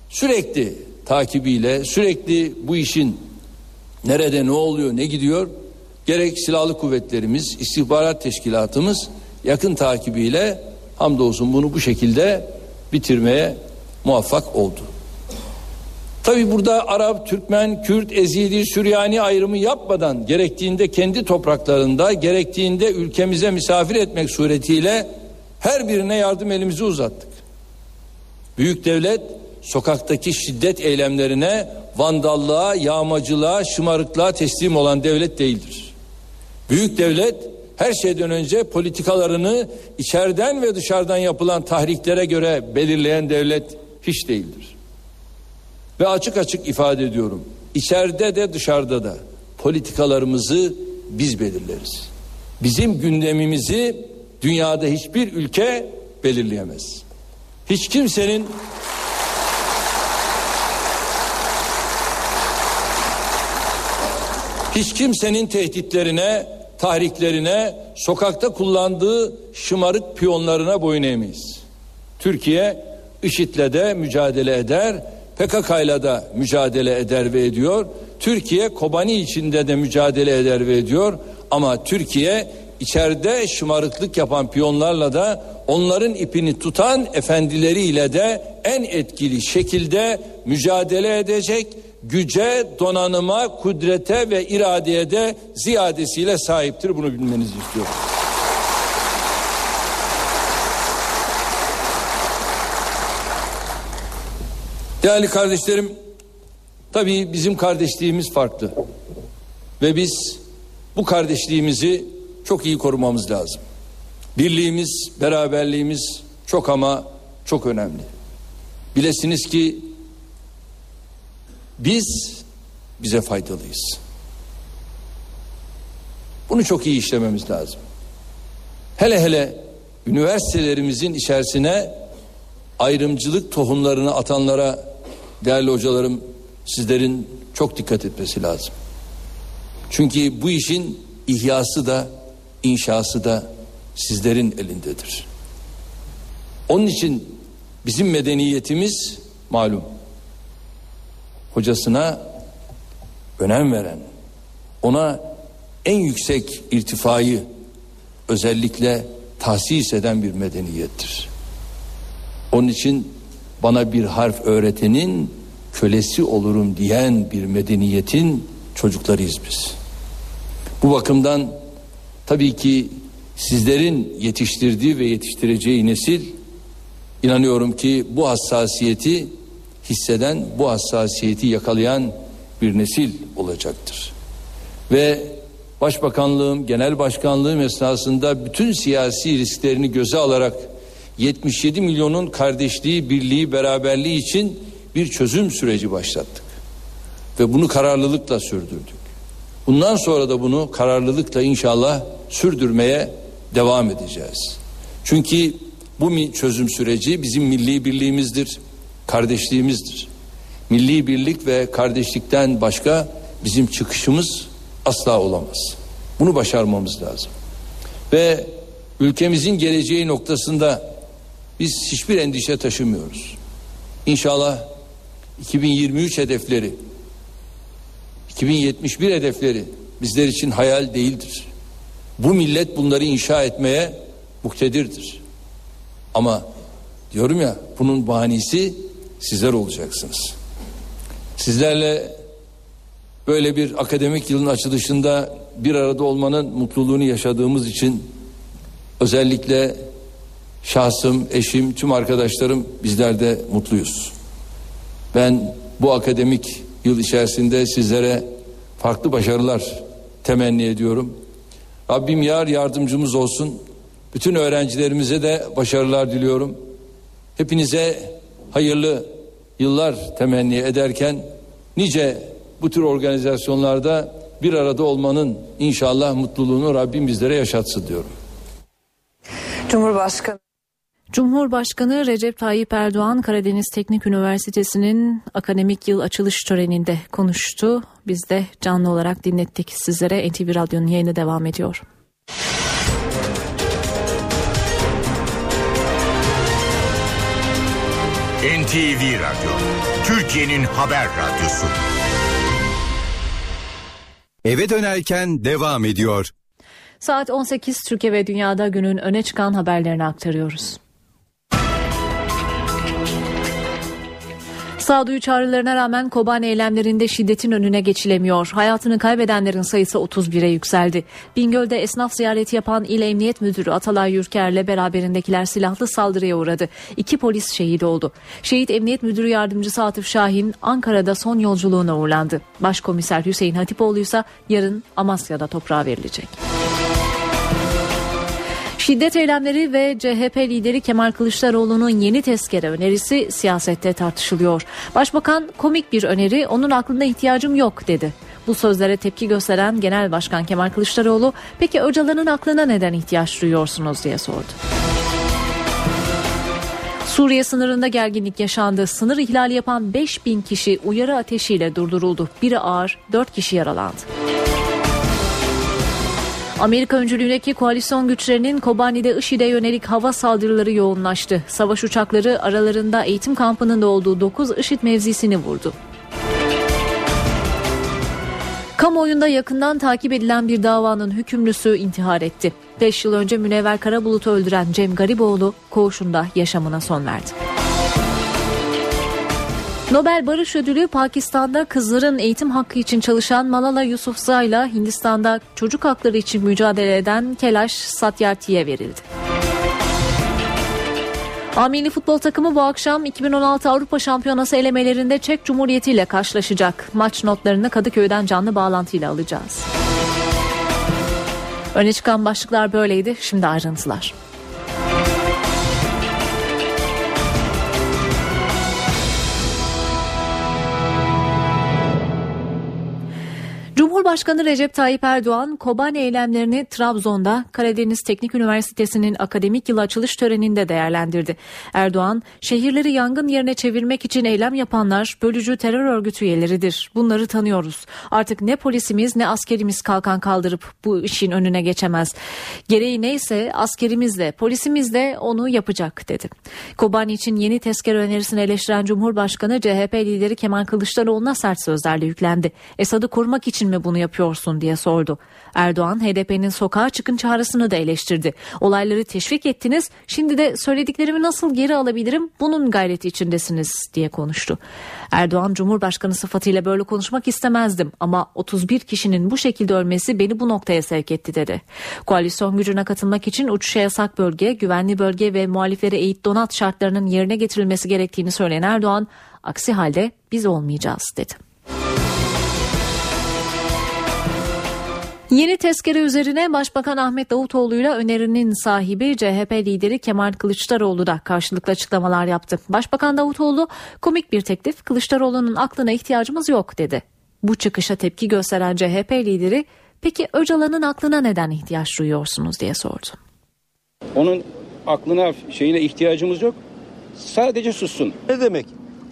sürekli takibiyle, sürekli bu işin nerede ne oluyor, ne gidiyor gerek silahlı kuvvetlerimiz, istihbarat teşkilatımız yakın takibiyle hamdolsun bunu bu şekilde bitirmeye muvaffak oldu. Tabi burada Arap, Türkmen, Kürt, Ezidi, Süryani ayrımı yapmadan gerektiğinde kendi topraklarında, gerektiğinde ülkemize misafir etmek suretiyle her birine yardım elimizi uzattık. Büyük devlet sokaktaki şiddet eylemlerine, vandallığa, yağmacılığa, şımarıklığa teslim olan devlet değildir. Büyük devlet her şeyden önce politikalarını içeriden ve dışarıdan yapılan tahriklere göre belirleyen devlet hiç değildir. Ve açık açık ifade ediyorum. İçeride de dışarıda da politikalarımızı biz belirleriz. Bizim gündemimizi dünyada hiçbir ülke belirleyemez. Hiç kimsenin hiç kimsenin tehditlerine, tahriklerine, sokakta kullandığı şımarık piyonlarına boyun eğmeyiz. Türkiye IŞİD'le de mücadele eder, PKK'yla da mücadele eder ve ediyor. Türkiye Kobani içinde de mücadele eder ve ediyor. Ama Türkiye içeride şımarıklık yapan piyonlarla da onların ipini tutan efendileriyle de en etkili şekilde mücadele edecek. Güce, donanıma, kudrete ve iradeye de ziyadesiyle sahiptir. Bunu bilmenizi istiyorum. Değerli kardeşlerim, tabii bizim kardeşliğimiz farklı. Ve biz bu kardeşliğimizi çok iyi korumamız lazım. Birliğimiz, beraberliğimiz çok ama çok önemli. Bilesiniz ki biz bize faydalıyız. Bunu çok iyi işlememiz lazım. Hele hele üniversitelerimizin içerisine ayrımcılık tohumlarını atanlara değerli hocalarım sizlerin çok dikkat etmesi lazım. Çünkü bu işin ihyası da inşası da sizlerin elindedir. Onun için bizim medeniyetimiz malum hocasına önem veren ona en yüksek irtifayı özellikle tahsis eden bir medeniyettir. Onun için bana bir harf öğretenin kölesi olurum diyen bir medeniyetin çocuklarıyız biz. Bu bakımdan tabii ki sizlerin yetiştirdiği ve yetiştireceği nesil inanıyorum ki bu hassasiyeti hisseden, bu hassasiyeti yakalayan bir nesil olacaktır. Ve Başbakanlığım, Genel Başkanlığım esnasında bütün siyasi risklerini göze alarak 77 milyonun kardeşliği, birliği, beraberliği için bir çözüm süreci başlattık. Ve bunu kararlılıkla sürdürdük. Bundan sonra da bunu kararlılıkla inşallah sürdürmeye devam edeceğiz. Çünkü bu çözüm süreci bizim milli birliğimizdir, kardeşliğimizdir. Milli birlik ve kardeşlikten başka bizim çıkışımız asla olamaz. Bunu başarmamız lazım. Ve ülkemizin geleceği noktasında biz hiçbir endişe taşımıyoruz. İnşallah 2023 hedefleri 2071 hedefleri bizler için hayal değildir. Bu millet bunları inşa etmeye muktedirdir. Ama diyorum ya bunun bahanesi sizler olacaksınız. Sizlerle böyle bir akademik yılın açılışında bir arada olmanın mutluluğunu yaşadığımız için özellikle şahsım, eşim, tüm arkadaşlarım bizler de mutluyuz. Ben bu akademik yıl içerisinde sizlere farklı başarılar temenni ediyorum. Rabbim yar yardımcımız olsun. Bütün öğrencilerimize de başarılar diliyorum. Hepinize hayırlı yıllar temenni ederken nice bu tür organizasyonlarda bir arada olmanın inşallah mutluluğunu Rabbim bizlere yaşatsın diyorum. Cumhurbaşkanı Cumhurbaşkanı Recep Tayyip Erdoğan Karadeniz Teknik Üniversitesi'nin akademik yıl açılış töreninde konuştu. Biz de canlı olarak dinlettik sizlere. NTV Radyo'nun yayını devam ediyor. NTV Radyo, Türkiye'nin haber radyosu. Eve dönerken devam ediyor. Saat 18 Türkiye ve dünyada günün öne çıkan haberlerini aktarıyoruz. Sağduyu çağrılarına rağmen Kobani eylemlerinde şiddetin önüne geçilemiyor. Hayatını kaybedenlerin sayısı 31'e yükseldi. Bingöl'de esnaf ziyareti yapan İl Emniyet Müdürü Atalay Yürker'le beraberindekiler silahlı saldırıya uğradı. İki polis şehit oldu. Şehit Emniyet Müdürü Yardımcısı Atıf Şahin Ankara'da son yolculuğuna uğurlandı. Başkomiser Hüseyin Hatipoğlu ise yarın Amasya'da toprağa verilecek. Şiddet eylemleri ve CHP lideri Kemal Kılıçdaroğlu'nun yeni tezkere önerisi siyasette tartışılıyor. Başbakan komik bir öneri onun aklında ihtiyacım yok dedi. Bu sözlere tepki gösteren Genel Başkan Kemal Kılıçdaroğlu peki Öcalan'ın aklına neden ihtiyaç duyuyorsunuz diye sordu. Suriye sınırında gerginlik yaşandı. Sınır ihlali yapan 5000 kişi uyarı ateşiyle durduruldu. Biri ağır, 4 kişi yaralandı. Amerika öncülüğündeki koalisyon güçlerinin Kobani'de IŞİD'e yönelik hava saldırıları yoğunlaştı. Savaş uçakları aralarında eğitim kampının da olduğu 9 IŞİD mevzisini vurdu. Kamuoyunda yakından takip edilen bir davanın hükümlüsü intihar etti. 5 yıl önce Münevver Karabulut'u öldüren Cem Gariboğlu koğuşunda yaşamına son verdi. Nobel Barış Ödülü Pakistan'da kızların eğitim hakkı için çalışan Malala Yousafzai'la Hindistan'da çocuk hakları için mücadele eden Kelaş Satyarthi'ye verildi. Amili futbol takımı bu akşam 2016 Avrupa Şampiyonası elemelerinde Çek Cumhuriyeti ile karşılaşacak. Maç notlarını Kadıköy'den canlı bağlantıyla alacağız. Öne çıkan başlıklar böyleydi. Şimdi ayrıntılar. Cumhurbaşkanı Recep Tayyip Erdoğan, Kobani eylemlerini Trabzon'da Karadeniz Teknik Üniversitesi'nin akademik yıl açılış töreninde değerlendirdi. Erdoğan, şehirleri yangın yerine çevirmek için eylem yapanlar bölücü terör örgütü üyeleridir. Bunları tanıyoruz. Artık ne polisimiz ne askerimiz kalkan kaldırıp bu işin önüne geçemez. Gereği neyse askerimiz de polisimiz de onu yapacak dedi. Kobani için yeni tezkere önerisini eleştiren Cumhurbaşkanı CHP lideri Kemal Kılıçdaroğlu'na sert sözlerle yüklendi. Esad'ı korumak için mi bunu yapıyorsun diye sordu. Erdoğan HDP'nin sokağa çıkın çağrısını da eleştirdi. Olayları teşvik ettiniz şimdi de söylediklerimi nasıl geri alabilirim bunun gayreti içindesiniz diye konuştu. Erdoğan Cumhurbaşkanı sıfatıyla böyle konuşmak istemezdim ama 31 kişinin bu şekilde ölmesi beni bu noktaya sevk etti dedi. Koalisyon gücüne katılmak için uçuşa yasak bölge, güvenli bölge ve muhaliflere eğit donat şartlarının yerine getirilmesi gerektiğini söyleyen Erdoğan aksi halde biz olmayacağız dedi. Yeni tezkere üzerine Başbakan Ahmet Davutoğlu ile önerinin sahibi CHP lideri Kemal Kılıçdaroğlu da karşılıklı açıklamalar yaptı. Başbakan Davutoğlu komik bir teklif Kılıçdaroğlu'nun aklına ihtiyacımız yok dedi. Bu çıkışa tepki gösteren CHP lideri peki Öcalan'ın aklına neden ihtiyaç duyuyorsunuz diye sordu. Onun aklına şeyine ihtiyacımız yok. Sadece sussun. Ne demek?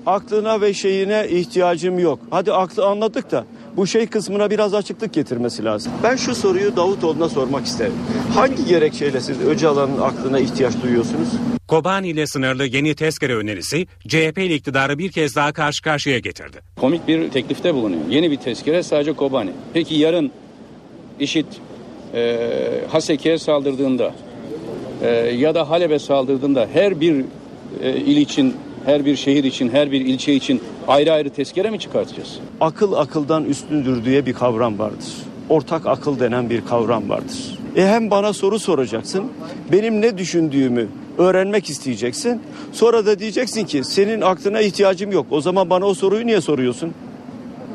Aklına ve şeyine ihtiyacım yok. Hadi aklı anladık da bu şey kısmına biraz açıklık getirmesi lazım. Ben şu soruyu Davutoğlu'na sormak isterim. Hangi gerekçeyle siz Öcalan'ın aklına ihtiyaç duyuyorsunuz? Kobani ile sınırlı yeni tezkere önerisi CHP ile iktidarı bir kez daha karşı karşıya getirdi. Komik bir teklifte bulunuyor. Yeni bir tezkere sadece Kobani. Peki yarın IŞİD e, Haseki'ye saldırdığında e, ya da Halep'e saldırdığında her bir e, il için, her bir şehir için, her bir ilçe için ayrı ayrı tezkere mi çıkartacağız? Akıl akıldan üstündür diye bir kavram vardır. Ortak akıl denen bir kavram vardır. E hem bana soru soracaksın, benim ne düşündüğümü öğrenmek isteyeceksin. Sonra da diyeceksin ki senin aklına ihtiyacım yok. O zaman bana o soruyu niye soruyorsun?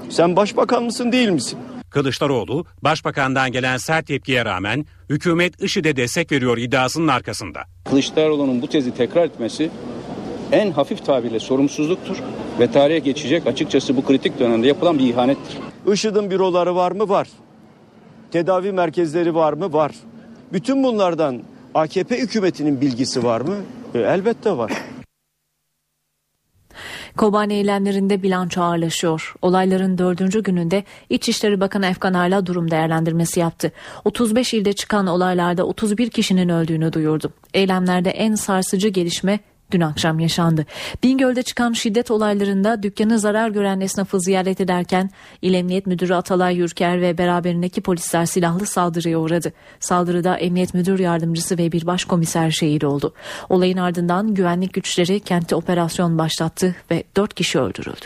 Sen başbakan mısın değil misin? Kılıçdaroğlu, başbakandan gelen sert tepkiye rağmen hükümet IŞİD'e destek veriyor iddiasının arkasında. Kılıçdaroğlu'nun bu tezi tekrar etmesi en hafif tabirle sorumsuzluktur ve tarihe geçecek açıkçası bu kritik dönemde yapılan bir ihanettir. IŞİD'in büroları var mı? Var. Tedavi merkezleri var mı? Var. Bütün bunlardan AKP hükümetinin bilgisi var mı? E, elbette var. Kobani eylemlerinde bilanço ağırlaşıyor. Olayların dördüncü gününde İçişleri Bakanı Efkan Ala durum değerlendirmesi yaptı. 35 ilde çıkan olaylarda 31 kişinin öldüğünü duyurdu. Eylemlerde en sarsıcı gelişme dün akşam yaşandı. Bingöl'de çıkan şiddet olaylarında dükkanı zarar gören esnafı ziyaret ederken İl Emniyet Müdürü Atalay Yürker ve beraberindeki polisler silahlı saldırıya uğradı. Saldırıda Emniyet Müdür Yardımcısı ve bir başkomiser şehit oldu. Olayın ardından güvenlik güçleri kentte operasyon başlattı ve 4 kişi öldürüldü.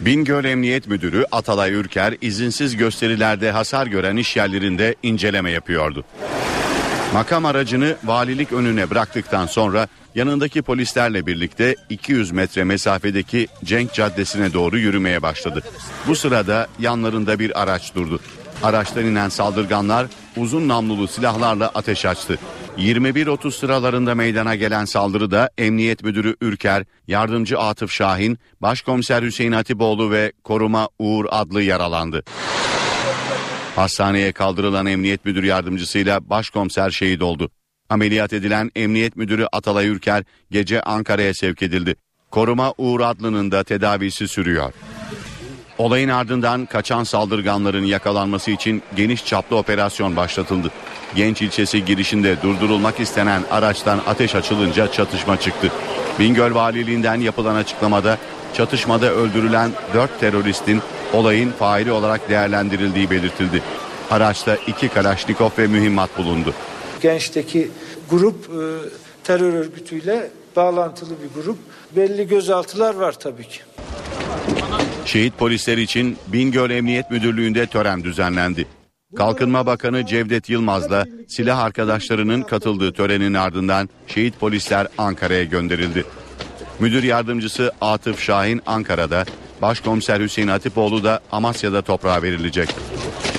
Bingöl Emniyet Müdürü Atalay Ürker izinsiz gösterilerde hasar gören iş yerlerinde inceleme yapıyordu. Makam aracını valilik önüne bıraktıktan sonra yanındaki polislerle birlikte 200 metre mesafedeki Cenk Caddesi'ne doğru yürümeye başladı. Bu sırada yanlarında bir araç durdu. Araçtan inen saldırganlar uzun namlulu silahlarla ateş açtı. 21.30 sıralarında meydana gelen saldırıda Emniyet Müdürü Ürker, Yardımcı Atıf Şahin, Başkomiser Hüseyin Hatipoğlu ve Koruma Uğur adlı yaralandı. Hastaneye kaldırılan emniyet müdür yardımcısıyla başkomiser şehit oldu. Ameliyat edilen emniyet müdürü Atalay Ürker gece Ankara'ya sevk edildi. Koruma Uğur Adlı'nın da tedavisi sürüyor. Olayın ardından kaçan saldırganların yakalanması için geniş çaplı operasyon başlatıldı. Genç ilçesi girişinde durdurulmak istenen araçtan ateş açılınca çatışma çıktı. Bingöl Valiliğinden yapılan açıklamada çatışmada öldürülen 4 teröristin olayın faili olarak değerlendirildiği belirtildi. Araçta iki Kalaşnikov ve mühimmat bulundu. Gençteki grup e, terör örgütüyle bağlantılı bir grup. Belli gözaltılar var tabii ki. Şehit polisler için Bingöl Emniyet Müdürlüğü'nde tören düzenlendi. Kalkınma Bakanı Cevdet Yılmaz'la silah arkadaşlarının katıldığı törenin ardından şehit polisler Ankara'ya gönderildi. Müdür yardımcısı Atıf Şahin Ankara'da, Başkomiser Hüseyin Hatipoğlu da Amasya'da toprağa verilecek.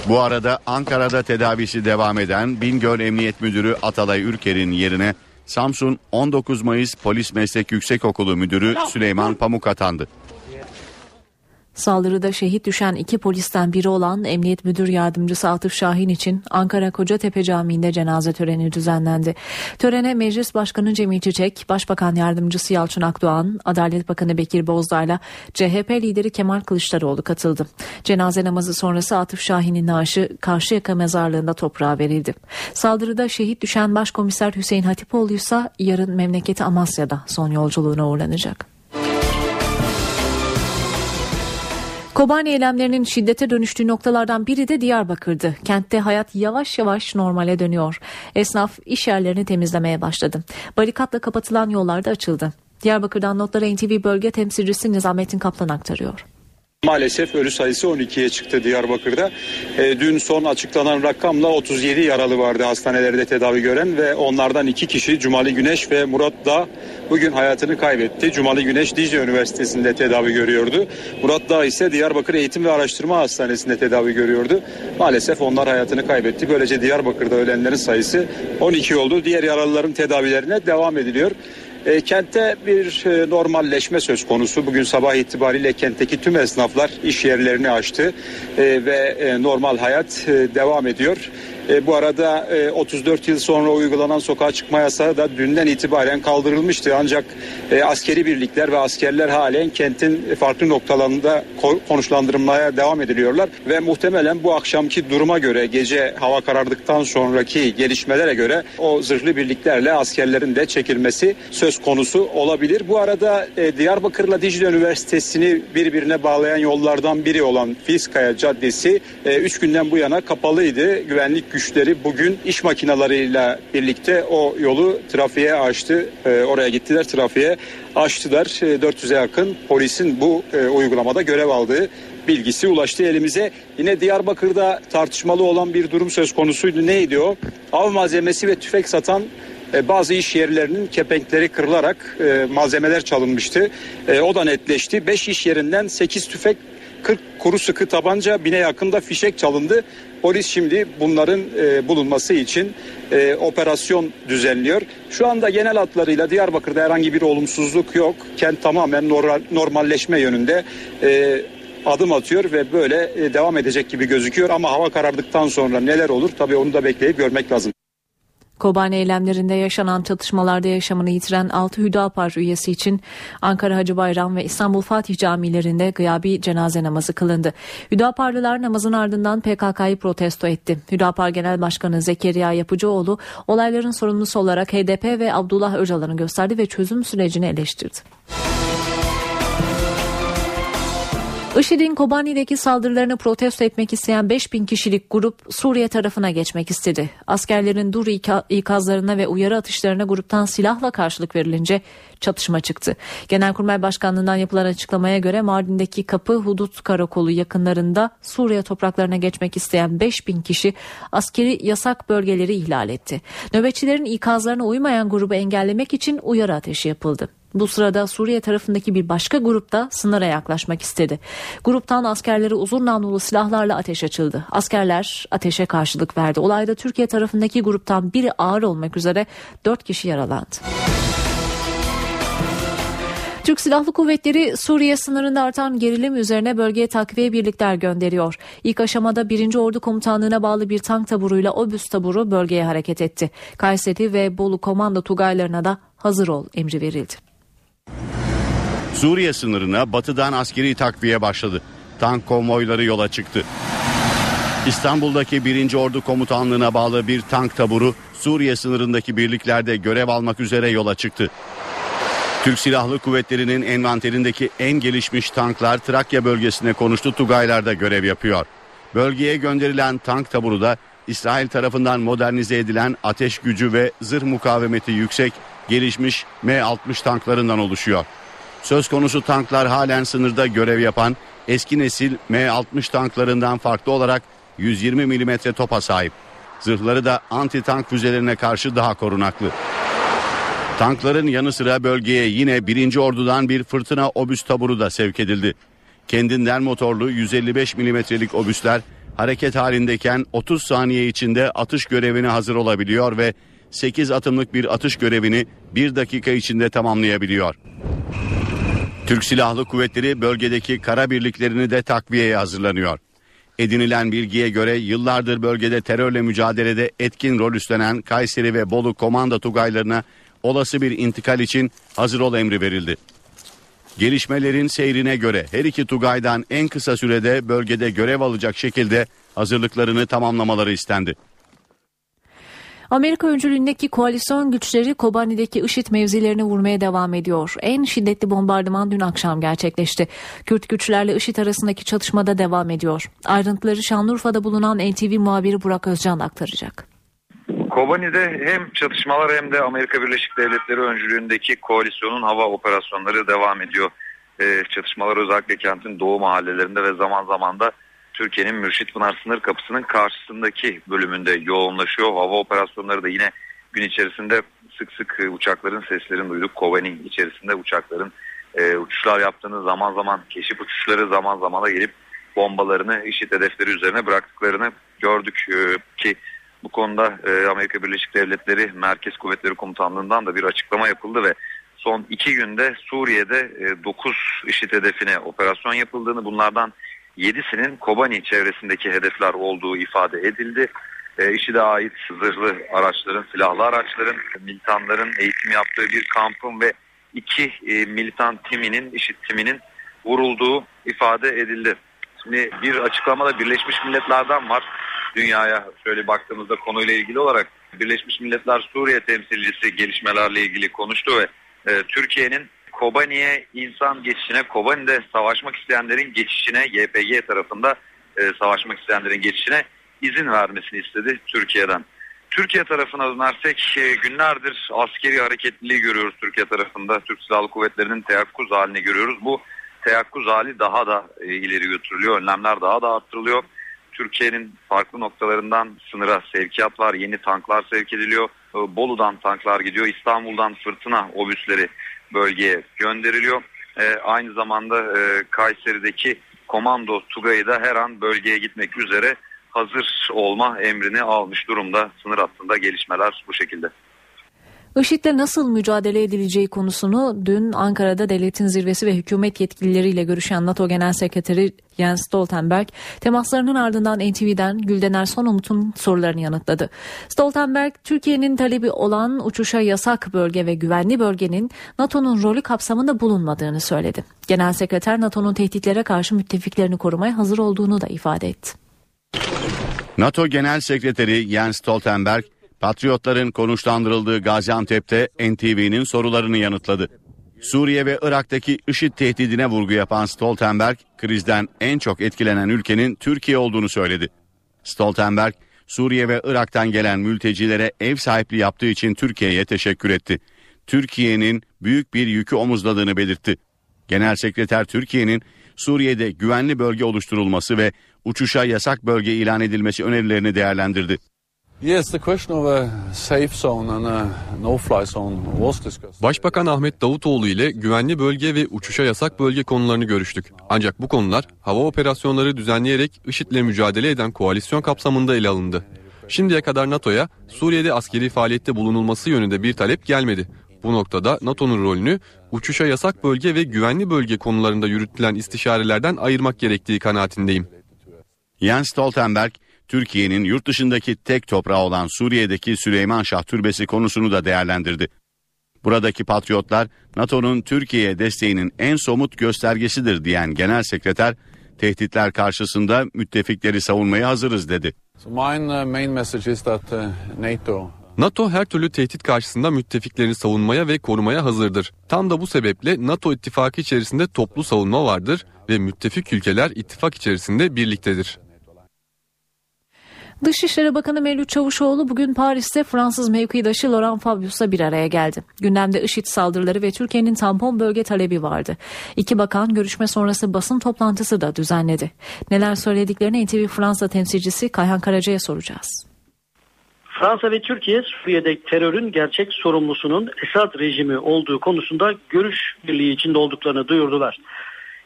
Bu arada Ankara'da tedavisi devam eden Bingöl Emniyet Müdürü Atalay Ürker'in yerine Samsun 19 Mayıs Polis Meslek Yüksekokulu Müdürü Süleyman Pamuk atandı. Saldırıda şehit düşen iki polisten biri olan Emniyet Müdür Yardımcısı Atıf Şahin için Ankara Kocatepe Camii'nde cenaze töreni düzenlendi. Törene Meclis Başkanı Cemil Çiçek, Başbakan Yardımcısı Yalçın Akdoğan, Adalet Bakanı Bekir Bozdağ'la CHP lideri Kemal Kılıçdaroğlu katıldı. Cenaze namazı sonrası Atıf Şahin'in naaşı Karşıyaka mezarlığında toprağa verildi. Saldırıda şehit düşen Başkomiser Hüseyin Hatipoğlu ise yarın memleketi Amasya'da son yolculuğuna uğurlanacak. Kobani eylemlerinin şiddete dönüştüğü noktalardan biri de Diyarbakır'dı. Kentte hayat yavaş yavaş normale dönüyor. Esnaf iş yerlerini temizlemeye başladı. Barikatla kapatılan yollar da açıldı. Diyarbakır'dan notları NTV bölge temsilcisi Nizamettin Kaplan aktarıyor. Maalesef ölü sayısı 12'ye çıktı Diyarbakır'da. E, dün son açıklanan rakamla 37 yaralı vardı hastanelerde tedavi gören ve onlardan iki kişi Cumali Güneş ve Murat Dağ bugün hayatını kaybetti. Cumali Güneş Dicle Üniversitesi'nde tedavi görüyordu. Murat Dağ ise Diyarbakır Eğitim ve Araştırma Hastanesi'nde tedavi görüyordu. Maalesef onlar hayatını kaybetti. Böylece Diyarbakır'da ölenlerin sayısı 12 oldu. Diğer yaralıların tedavilerine devam ediliyor. E, kentte bir e, normalleşme söz konusu. Bugün sabah itibariyle kentteki tüm esnaflar iş yerlerini açtı e, ve e, normal hayat e, devam ediyor. E, bu arada e, 34 yıl sonra uygulanan sokağa çıkma yasağı da dünden itibaren kaldırılmıştı. Ancak e, askeri birlikler ve askerler halen kentin farklı noktalarında ko- konuşlandırılmaya devam ediliyorlar. Ve muhtemelen bu akşamki duruma göre gece hava karardıktan sonraki gelişmelere göre o zırhlı birliklerle askerlerin de çekilmesi söz konusu olabilir. Bu arada e, Diyarbakır'la Dicle Üniversitesi'ni birbirine bağlayan yollardan biri olan Fiskaya Caddesi 3 günden bu yana kapalıydı. Güvenlik güçleri bugün iş makinalarıyla birlikte o yolu trafiğe açtı. E, oraya gittiler trafiğe açtılar. E, 400'e yakın polisin bu e, uygulamada görev aldığı bilgisi ulaştı elimize. Yine Diyarbakır'da tartışmalı olan bir durum söz konusuydu. Neydi o? Av malzemesi ve tüfek satan e, bazı iş yerlerinin kepenkleri kırılarak e, malzemeler çalınmıştı. E, o da netleşti. 5 iş yerinden 8 tüfek 40 kuru sıkı tabanca bine yakında fişek çalındı. Polis şimdi bunların e, bulunması için e, operasyon düzenliyor. Şu anda genel hatlarıyla Diyarbakır'da herhangi bir olumsuzluk yok. Kent tamamen normal, normalleşme yönünde e, adım atıyor ve böyle e, devam edecek gibi gözüküyor. Ama hava karardıktan sonra neler olur tabii onu da bekleyip görmek lazım. Kobani eylemlerinde yaşanan çatışmalarda yaşamını yitiren 6 Hüdapar üyesi için Ankara Hacı Bayram ve İstanbul Fatih camilerinde gıyabi cenaze namazı kılındı. Hüdaparlılar namazın ardından PKK'yı protesto etti. Hüdapar Genel Başkanı Zekeriya Yapıcıoğlu olayların sorumlusu olarak HDP ve Abdullah Öcalan'ı gösterdi ve çözüm sürecini eleştirdi. IŞİD'in Kobani'deki saldırılarını protesto etmek isteyen 5000 kişilik grup Suriye tarafına geçmek istedi. Askerlerin dur ikazlarına ve uyarı atışlarına gruptan silahla karşılık verilince çatışma çıktı. Genelkurmay Başkanlığı'ndan yapılan açıklamaya göre Mardin'deki Kapı Hudut Karakolu yakınlarında Suriye topraklarına geçmek isteyen 5000 kişi askeri yasak bölgeleri ihlal etti. Nöbetçilerin ikazlarına uymayan grubu engellemek için uyarı ateşi yapıldı. Bu sırada Suriye tarafındaki bir başka grup da sınıra yaklaşmak istedi. Gruptan askerleri uzun namlulu silahlarla ateş açıldı. Askerler ateşe karşılık verdi. Olayda Türkiye tarafındaki gruptan biri ağır olmak üzere 4 kişi yaralandı. Türk Silahlı Kuvvetleri Suriye sınırında artan gerilim üzerine bölgeye takviye birlikler gönderiyor. İlk aşamada 1. Ordu Komutanlığı'na bağlı bir tank taburuyla obüs taburu bölgeye hareket etti. Kayseri ve Bolu komando tugaylarına da hazır ol emri verildi. Suriye sınırına batıdan askeri takviye başladı. Tank konvoyları yola çıktı. İstanbul'daki 1. Ordu Komutanlığı'na bağlı bir tank taburu Suriye sınırındaki birliklerde görev almak üzere yola çıktı. Türk Silahlı Kuvvetleri'nin envanterindeki en gelişmiş tanklar Trakya bölgesine konuştu Tugaylar'da görev yapıyor. Bölgeye gönderilen tank taburu da İsrail tarafından modernize edilen ateş gücü ve zırh mukavemeti yüksek gelişmiş M60 tanklarından oluşuyor. Söz konusu tanklar halen sınırda görev yapan eski nesil M60 tanklarından farklı olarak 120 mm topa sahip. Zırhları da anti tank füzelerine karşı daha korunaklı. Tankların yanı sıra bölgeye yine 1. Ordu'dan bir fırtına obüs taburu da sevk edildi. Kendinden motorlu 155 milimetrelik obüsler hareket halindeyken 30 saniye içinde atış görevine hazır olabiliyor ve 8 atımlık bir atış görevini 1 dakika içinde tamamlayabiliyor. Türk Silahlı Kuvvetleri bölgedeki kara birliklerini de takviyeye hazırlanıyor. Edinilen bilgiye göre yıllardır bölgede terörle mücadelede etkin rol üstlenen Kayseri ve Bolu komando tugaylarına olası bir intikal için hazır ol emri verildi. Gelişmelerin seyrine göre her iki tugaydan en kısa sürede bölgede görev alacak şekilde hazırlıklarını tamamlamaları istendi. Amerika öncülüğündeki koalisyon güçleri Kobani'deki IŞİD mevzilerini vurmaya devam ediyor. En şiddetli bombardıman dün akşam gerçekleşti. Kürt güçlerle IŞİD arasındaki çatışmada devam ediyor. Ayrıntıları Şanlıurfa'da bulunan NTV muhabiri Burak Özcan aktaracak. Kobani'de hem çatışmalar hem de Amerika Birleşik Devletleri öncülüğündeki koalisyonun hava operasyonları devam ediyor. Ee, çatışmalar özellikle kentin doğu mahallelerinde ve zaman zaman da Türkiye'nin Mürşit Pınar sınır kapısının karşısındaki bölümünde yoğunlaşıyor. Hava operasyonları da yine gün içerisinde sık sık e, uçakların seslerini duyduk. Kobani içerisinde uçakların e, uçuşlar yaptığını zaman zaman keşif uçuşları zaman zaman da gelip bombalarını işit hedefleri üzerine bıraktıklarını gördük e, ki bu konuda e, Amerika Birleşik Devletleri Merkez Kuvvetleri Komutanlığı'ndan da bir açıklama yapıldı ve son iki günde Suriye'de e, 9 IŞİD hedefine operasyon yapıldığını bunlardan 7'sinin Kobani çevresindeki hedefler olduğu ifade edildi. E, IŞİD'e ait zırhlı araçların, silahlı araçların, militanların eğitim yaptığı bir kampın ve iki e, militan timinin, IŞİD timinin vurulduğu ifade edildi. Şimdi bir açıklamada Birleşmiş Milletler'den var. Dünyaya şöyle baktığımızda konuyla ilgili olarak Birleşmiş Milletler Suriye temsilcisi gelişmelerle ilgili konuştu ve e, Türkiye'nin Kobani'ye insan geçişine, Kobani'de savaşmak isteyenlerin geçişine, YPG tarafında e, savaşmak isteyenlerin geçişine izin vermesini istedi Türkiye'den. Türkiye tarafına dönersek e, günlerdir askeri hareketliliği görüyoruz Türkiye tarafında. Türk Silahlı Kuvvetleri'nin teyakkuz halini görüyoruz. Bu teyakkuz hali daha da e, ileri götürülüyor. Önlemler daha da arttırılıyor. Türkiye'nin farklı noktalarından sınıra sevkiyat var. Yeni tanklar sevk ediliyor. e, Bolu'dan tanklar gidiyor. İstanbul'dan fırtına obüsleri bölgeye gönderiliyor. E, aynı zamanda e, Kayseri'deki komando Tugay'ı da her an bölgeye gitmek üzere hazır olma emrini almış durumda. Sınır hattında gelişmeler bu şekilde. IŞİD'le nasıl mücadele edileceği konusunu dün Ankara'da devletin zirvesi ve hükümet yetkilileriyle görüşen NATO Genel Sekreteri Jens Stoltenberg temaslarının ardından NTV'den Güldener Sonumut'un sorularını yanıtladı. Stoltenberg, Türkiye'nin talebi olan uçuşa yasak bölge ve güvenli bölgenin NATO'nun rolü kapsamında bulunmadığını söyledi. Genel Sekreter NATO'nun tehditlere karşı müttefiklerini korumaya hazır olduğunu da ifade etti. NATO Genel Sekreteri Jens Stoltenberg, Patriotların konuşlandırıldığı Gaziantep'te NTV'nin sorularını yanıtladı. Suriye ve Irak'taki IŞİD tehdidine vurgu yapan Stoltenberg, krizden en çok etkilenen ülkenin Türkiye olduğunu söyledi. Stoltenberg, Suriye ve Irak'tan gelen mültecilere ev sahipliği yaptığı için Türkiye'ye teşekkür etti. Türkiye'nin büyük bir yükü omuzladığını belirtti. Genel Sekreter Türkiye'nin Suriye'de güvenli bölge oluşturulması ve uçuşa yasak bölge ilan edilmesi önerilerini değerlendirdi. Başbakan Ahmet Davutoğlu ile güvenli bölge ve uçuşa yasak bölge konularını görüştük. Ancak bu konular hava operasyonları düzenleyerek IŞİD'le mücadele eden koalisyon kapsamında ele alındı. Şimdiye kadar NATO'ya Suriye'de askeri faaliyette bulunulması yönünde bir talep gelmedi. Bu noktada NATO'nun rolünü uçuşa yasak bölge ve güvenli bölge konularında yürütülen istişarelerden ayırmak gerektiği kanaatindeyim. Jens Stoltenberg, Türkiye'nin yurt dışındaki tek toprağı olan Suriye'deki Süleyman Şah Türbesi konusunu da değerlendirdi. Buradaki patriotlar NATO'nun Türkiye'ye desteğinin en somut göstergesidir diyen genel sekreter, tehditler karşısında müttefikleri savunmaya hazırız dedi. NATO her türlü tehdit karşısında müttefiklerini savunmaya ve korumaya hazırdır. Tam da bu sebeple NATO ittifakı içerisinde toplu savunma vardır ve müttefik ülkeler ittifak içerisinde birliktedir. Dışişleri Bakanı Mevlüt Çavuşoğlu bugün Paris'te Fransız mevkidaşı Laurent Fabius'la bir araya geldi. Gündemde IŞİD saldırıları ve Türkiye'nin tampon bölge talebi vardı. İki bakan görüşme sonrası basın toplantısı da düzenledi. Neler söylediklerini NTV Fransa temsilcisi Kayhan Karaca'ya soracağız. Fransa ve Türkiye Suriye'de terörün gerçek sorumlusunun Esad rejimi olduğu konusunda görüş birliği içinde olduklarını duyurdular.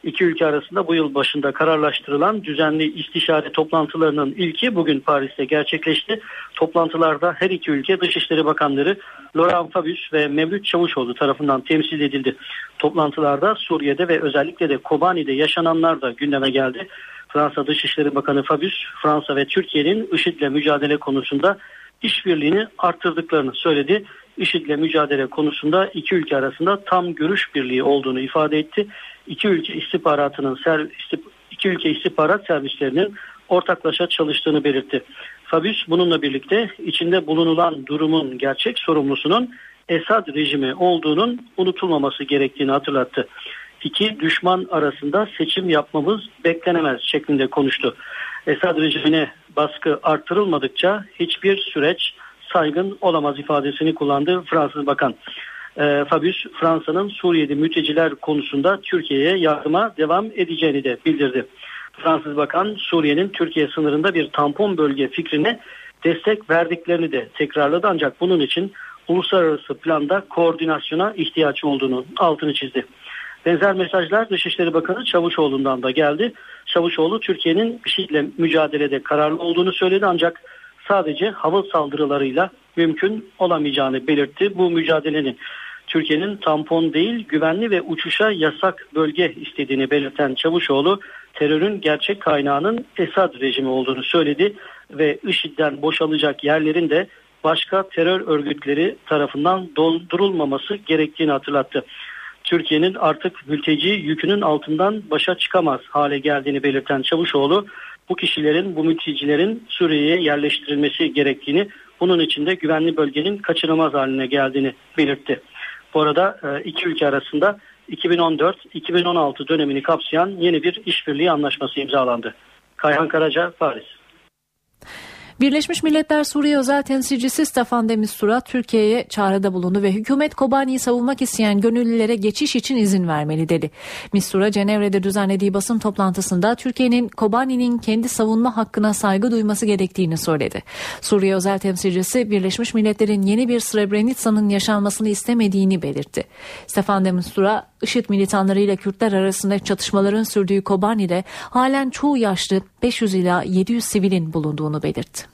İki ülke arasında bu yıl başında kararlaştırılan düzenli istişare toplantılarının ilki bugün Paris'te gerçekleşti. Toplantılarda her iki ülke Dışişleri Bakanları Laurent Fabius ve Mevlüt Çavuşoğlu tarafından temsil edildi. Toplantılarda Suriye'de ve özellikle de Kobani'de yaşananlar da gündeme geldi. Fransa Dışişleri Bakanı Fabius, Fransa ve Türkiye'nin IŞİD'le mücadele konusunda işbirliğini arttırdıklarını söyledi. IŞİD'le mücadele konusunda iki ülke arasında tam görüş birliği olduğunu ifade etti. İki ülke istihbaratının iki ülke istihbarat servislerinin ortaklaşa çalıştığını belirtti. Fabius bununla birlikte içinde bulunulan durumun gerçek sorumlusunun Esad rejimi olduğunun unutulmaması gerektiğini hatırlattı. İki düşman arasında seçim yapmamız beklenemez şeklinde konuştu. Esad rejimine baskı arttırılmadıkça hiçbir süreç saygın olamaz ifadesini kullandı Fransız Bakan. E, Fabius Fransa'nın Suriyeli mülteciler konusunda Türkiye'ye yardıma devam edeceğini de bildirdi. Fransız Bakan Suriye'nin Türkiye sınırında bir tampon bölge fikrine destek verdiklerini de tekrarladı ancak bunun için uluslararası planda koordinasyona ihtiyaç olduğunu altını çizdi. Benzer mesajlar Dışişleri Bakanı Çavuşoğlu'ndan da geldi. Çavuşoğlu Türkiye'nin IŞİD'le mücadelede kararlı olduğunu söyledi ancak sadece hava saldırılarıyla mümkün olamayacağını belirtti. Bu mücadelenin Türkiye'nin tampon değil güvenli ve uçuşa yasak bölge istediğini belirten Çavuşoğlu terörün gerçek kaynağının Esad rejimi olduğunu söyledi ve IŞİD'den boşalacak yerlerin de başka terör örgütleri tarafından doldurulmaması gerektiğini hatırlattı. Türkiye'nin artık mülteci yükünün altından başa çıkamaz hale geldiğini belirten Çavuşoğlu bu kişilerin, bu mültecilerin Suriye'ye yerleştirilmesi gerektiğini, bunun için de güvenli bölgenin kaçınılmaz haline geldiğini belirtti. Bu arada e, iki ülke arasında 2014-2016 dönemini kapsayan yeni bir işbirliği anlaşması imzalandı. Kayhan Karaca, Paris. Birleşmiş Milletler Suriye Özel Temsilcisi Stefan de Mistura Türkiye'ye çağrıda bulundu ve hükümet Kobani'yi savunmak isteyen gönüllülere geçiş için izin vermeli dedi. Mistura Cenevre'de düzenlediği basın toplantısında Türkiye'nin Kobani'nin kendi savunma hakkına saygı duyması gerektiğini söyledi. Suriye Özel Temsilcisi Birleşmiş Milletler'in yeni bir Srebrenica'nın yaşanmasını istemediğini belirtti. Stefan de Mistura IŞİD militanlarıyla Kürtler arasında çatışmaların sürdüğü Kobani'de halen çoğu yaşlı 500 ila 700 sivilin bulunduğunu belirtti.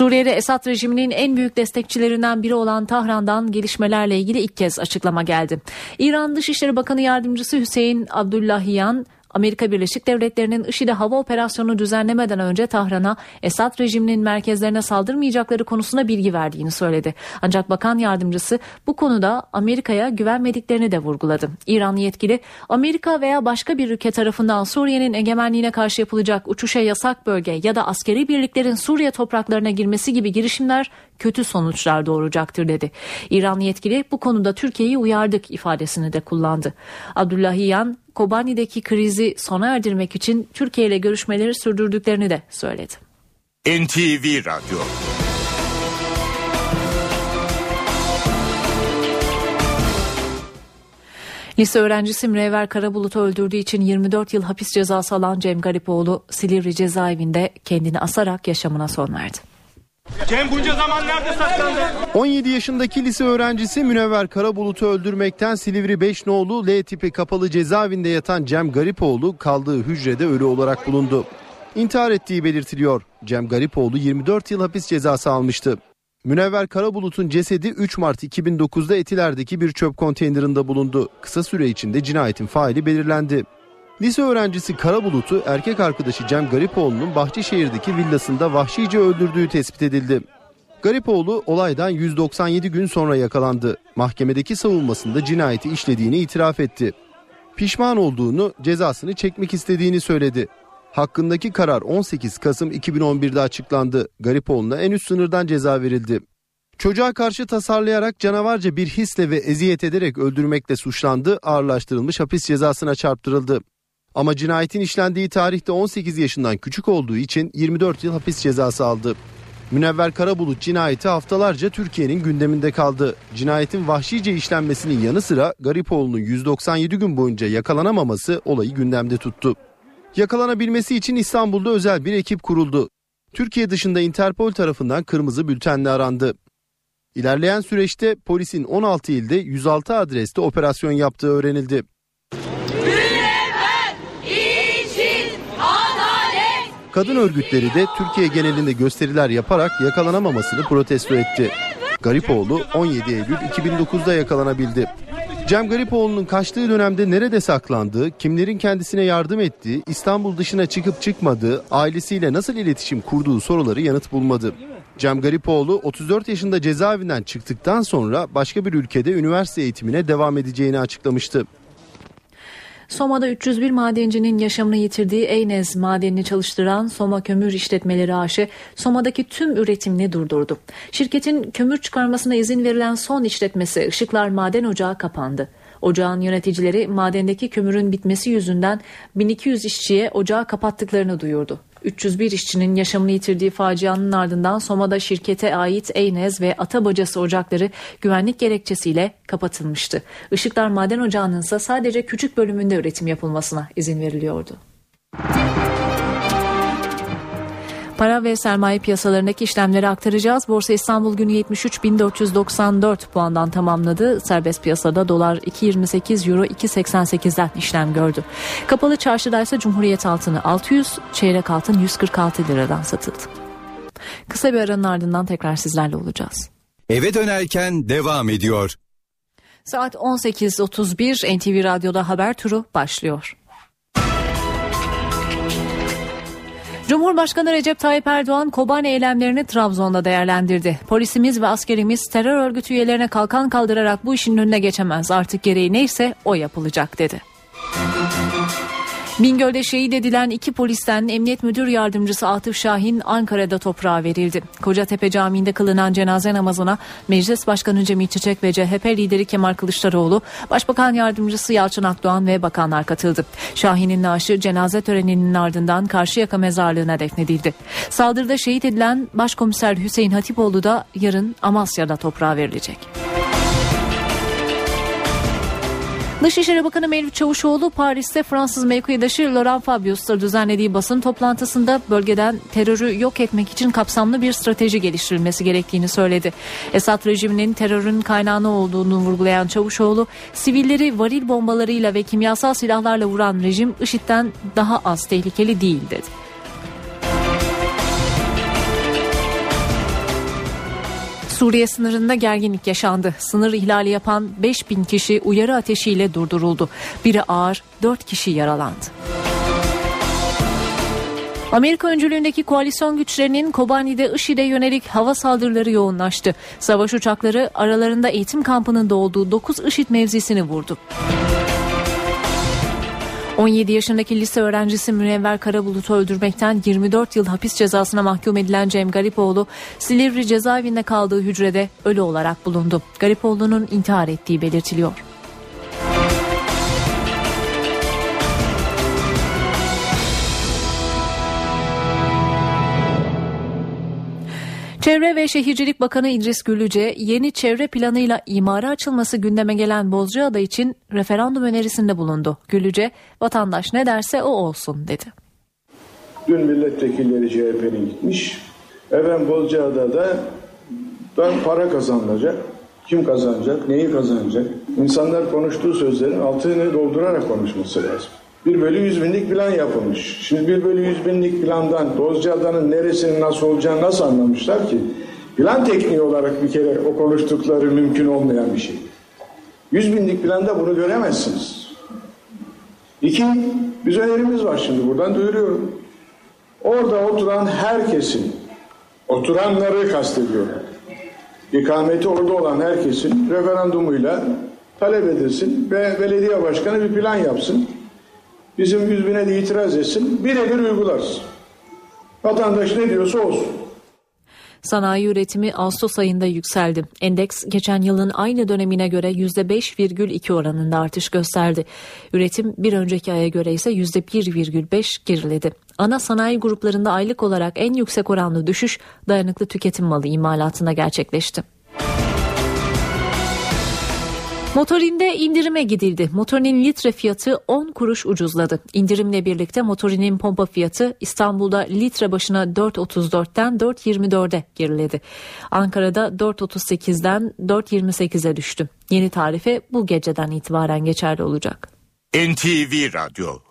Suriye'de Esad rejiminin en büyük destekçilerinden biri olan Tahran'dan gelişmelerle ilgili ilk kez açıklama geldi. İran Dışişleri Bakanı Yardımcısı Hüseyin Abdullahiyan Amerika Birleşik Devletleri'nin IŞİD'e hava operasyonu düzenlemeden önce Tahran'a Esad rejiminin merkezlerine saldırmayacakları konusunda bilgi verdiğini söyledi. Ancak bakan yardımcısı bu konuda Amerika'ya güvenmediklerini de vurguladı. İran yetkili Amerika veya başka bir ülke tarafından Suriye'nin egemenliğine karşı yapılacak uçuşa yasak bölge ya da askeri birliklerin Suriye topraklarına girmesi gibi girişimler kötü sonuçlar doğuracaktır dedi. İran yetkili bu konuda Türkiye'yi uyardık ifadesini de kullandı. Abdullahiyan Kobani'deki krizi sona erdirmek için Türkiye ile görüşmeleri sürdürdüklerini de söyledi. NTV Radyo Lise öğrencisi Mürevver Karabulut'u öldürdüğü için 24 yıl hapis cezası alan Cem Garipoğlu Silivri cezaevinde kendini asarak yaşamına son verdi. Cem bunca zaman nerede saklandı? 17 yaşındaki lise öğrencisi Münevver Karabulut'u öldürmekten Silivri 5 nolu L tipi kapalı cezaevinde yatan Cem Garipoğlu kaldığı hücrede ölü olarak bulundu. İntihar ettiği belirtiliyor. Cem Garipoğlu 24 yıl hapis cezası almıştı. Münevver Karabulut'un cesedi 3 Mart 2009'da Etiler'deki bir çöp konteynerinde bulundu. Kısa süre içinde cinayetin faili belirlendi. Lise öğrencisi Karabulut'u erkek arkadaşı Cem Garipoğlu'nun Bahçeşehir'deki villasında vahşice öldürdüğü tespit edildi. Garipoğlu olaydan 197 gün sonra yakalandı. Mahkemedeki savunmasında cinayeti işlediğini itiraf etti. Pişman olduğunu, cezasını çekmek istediğini söyledi. Hakkındaki karar 18 Kasım 2011'de açıklandı. Garipoğlu'na en üst sınırdan ceza verildi. Çocuğa karşı tasarlayarak canavarca bir hisle ve eziyet ederek öldürmekle suçlandı, ağırlaştırılmış hapis cezasına çarptırıldı. Ama cinayetin işlendiği tarihte 18 yaşından küçük olduğu için 24 yıl hapis cezası aldı. Münevver Karabulut cinayeti haftalarca Türkiye'nin gündeminde kaldı. Cinayetin vahşice işlenmesinin yanı sıra Garipoğlu'nun 197 gün boyunca yakalanamaması olayı gündemde tuttu. Yakalanabilmesi için İstanbul'da özel bir ekip kuruldu. Türkiye dışında Interpol tarafından kırmızı bültenle arandı. İlerleyen süreçte polisin 16 ilde 106 adreste operasyon yaptığı öğrenildi. Kadın örgütleri de Türkiye genelinde gösteriler yaparak yakalanamamasını protesto etti. Garipoğlu 17 Eylül 2009'da yakalanabildi. Cem Garipoğlu'nun kaçtığı dönemde nerede saklandığı, kimlerin kendisine yardım ettiği, İstanbul dışına çıkıp çıkmadığı, ailesiyle nasıl iletişim kurduğu soruları yanıt bulmadı. Cem Garipoğlu 34 yaşında cezaevinden çıktıktan sonra başka bir ülkede üniversite eğitimine devam edeceğini açıklamıştı. Soma'da 301 madencinin yaşamını yitirdiği Eynez madenini çalıştıran Soma Kömür İşletmeleri AŞ, Soma'daki tüm üretimini durdurdu. Şirketin kömür çıkarmasına izin verilen son işletmesi Işıklar Maden Ocağı kapandı. Ocağın yöneticileri madendeki kömürün bitmesi yüzünden 1200 işçiye ocağı kapattıklarını duyurdu. 301 işçinin yaşamını yitirdiği facianın ardından Soma'da şirkete ait Eynez ve Atabacası ocakları güvenlik gerekçesiyle kapatılmıştı. Işıklar Maden Ocağı'nın ise sadece küçük bölümünde üretim yapılmasına izin veriliyordu. Para ve sermaye piyasalarındaki işlemleri aktaracağız. Borsa İstanbul günü 73.494 puandan tamamladı. Serbest piyasada dolar 2.28, euro 2.88'den işlem gördü. Kapalı çarşıda ise Cumhuriyet altını 600, çeyrek altın 146 liradan satıldı. Kısa bir aranın ardından tekrar sizlerle olacağız. Eve dönerken devam ediyor. Saat 18.31 NTV Radyo'da haber turu başlıyor. Cumhurbaşkanı Recep Tayyip Erdoğan Kobani eylemlerini Trabzon'da değerlendirdi. Polisimiz ve askerimiz terör örgütü üyelerine kalkan kaldırarak bu işin önüne geçemez. Artık gereği neyse o yapılacak dedi. Bingöl'de şehit edilen iki polisten Emniyet Müdür Yardımcısı Atıf Şahin Ankara'da toprağa verildi. Kocatepe Camii'nde kılınan cenaze namazına Meclis Başkanı Cemil Çiçek ve CHP lideri Kemal Kılıçdaroğlu, Başbakan Yardımcısı Yalçın Akdoğan ve bakanlar katıldı. Şahin'in naaşı cenaze töreninin ardından Karşıyaka mezarlığına defnedildi. Saldırıda şehit edilen Başkomiser Hüseyin Hatipoğlu da yarın Amasya'da toprağa verilecek. Dışişleri Bakanı Mevlüt Çavuşoğlu Paris'te Fransız mevkidaşı Laurent Fabius'la düzenlediği basın toplantısında bölgeden terörü yok etmek için kapsamlı bir strateji geliştirilmesi gerektiğini söyledi. Esad rejiminin terörün kaynağı olduğunu vurgulayan Çavuşoğlu, sivilleri varil bombalarıyla ve kimyasal silahlarla vuran rejim IŞİD'den daha az tehlikeli değil dedi. Suriye sınırında gerginlik yaşandı. Sınır ihlali yapan 5000 kişi uyarı ateşiyle durduruldu. Biri ağır, 4 kişi yaralandı. Amerika öncülüğündeki koalisyon güçlerinin Kobani'de IŞİD'e yönelik hava saldırıları yoğunlaştı. Savaş uçakları aralarında eğitim kampının da olduğu 9 IŞİD mevzisini vurdu. 17 yaşındaki lise öğrencisi Münevver Karabulut'u öldürmekten 24 yıl hapis cezasına mahkum edilen Cem Garipoğlu, Silivri cezaevinde kaldığı hücrede ölü olarak bulundu. Garipoğlu'nun intihar ettiği belirtiliyor. Çevre ve Şehircilik Bakanı İdris Güllüce yeni çevre planıyla imara açılması gündeme gelen Bozcaada için referandum önerisinde bulundu. Güllüce vatandaş ne derse o olsun dedi. Dün milletvekilleri CHP'nin gitmiş. Efendim Bozcaada'da ben para kazanılacak. Kim kazanacak, neyi kazanacak? İnsanlar konuştuğu sözlerin altını doldurarak konuşması lazım. 1 bölü 100 binlik plan yapılmış. Şimdi 1 bölü 100 binlik plandan Bozcaada'nın neresinin nasıl olacağını nasıl anlamışlar ki? Plan tekniği olarak bir kere o konuştukları mümkün olmayan bir şey. 100 binlik planda bunu göremezsiniz. İki, biz önerimiz var şimdi buradan duyuruyorum. Orada oturan herkesin, oturanları kastediyorum. İkameti orada olan herkesin referandumuyla talep edilsin ve belediye başkanı bir plan yapsın bizim yüz bine de itiraz etsin, birebir uygularız. Vatandaş ne diyorsa olsun. Sanayi üretimi Ağustos ayında yükseldi. Endeks geçen yılın aynı dönemine göre %5,2 oranında artış gösterdi. Üretim bir önceki aya göre ise %1,5 geriledi. Ana sanayi gruplarında aylık olarak en yüksek oranlı düşüş dayanıklı tüketim malı imalatına gerçekleşti. Motorinde indirime gidildi. Motorinin litre fiyatı 10 kuruş ucuzladı. İndirimle birlikte motorinin pompa fiyatı İstanbul'da litre başına 4.34'ten 4.24'e geriledi. Ankara'da 4.38'den 4.28'e düştü. Yeni tarife bu geceden itibaren geçerli olacak. NTV Radyo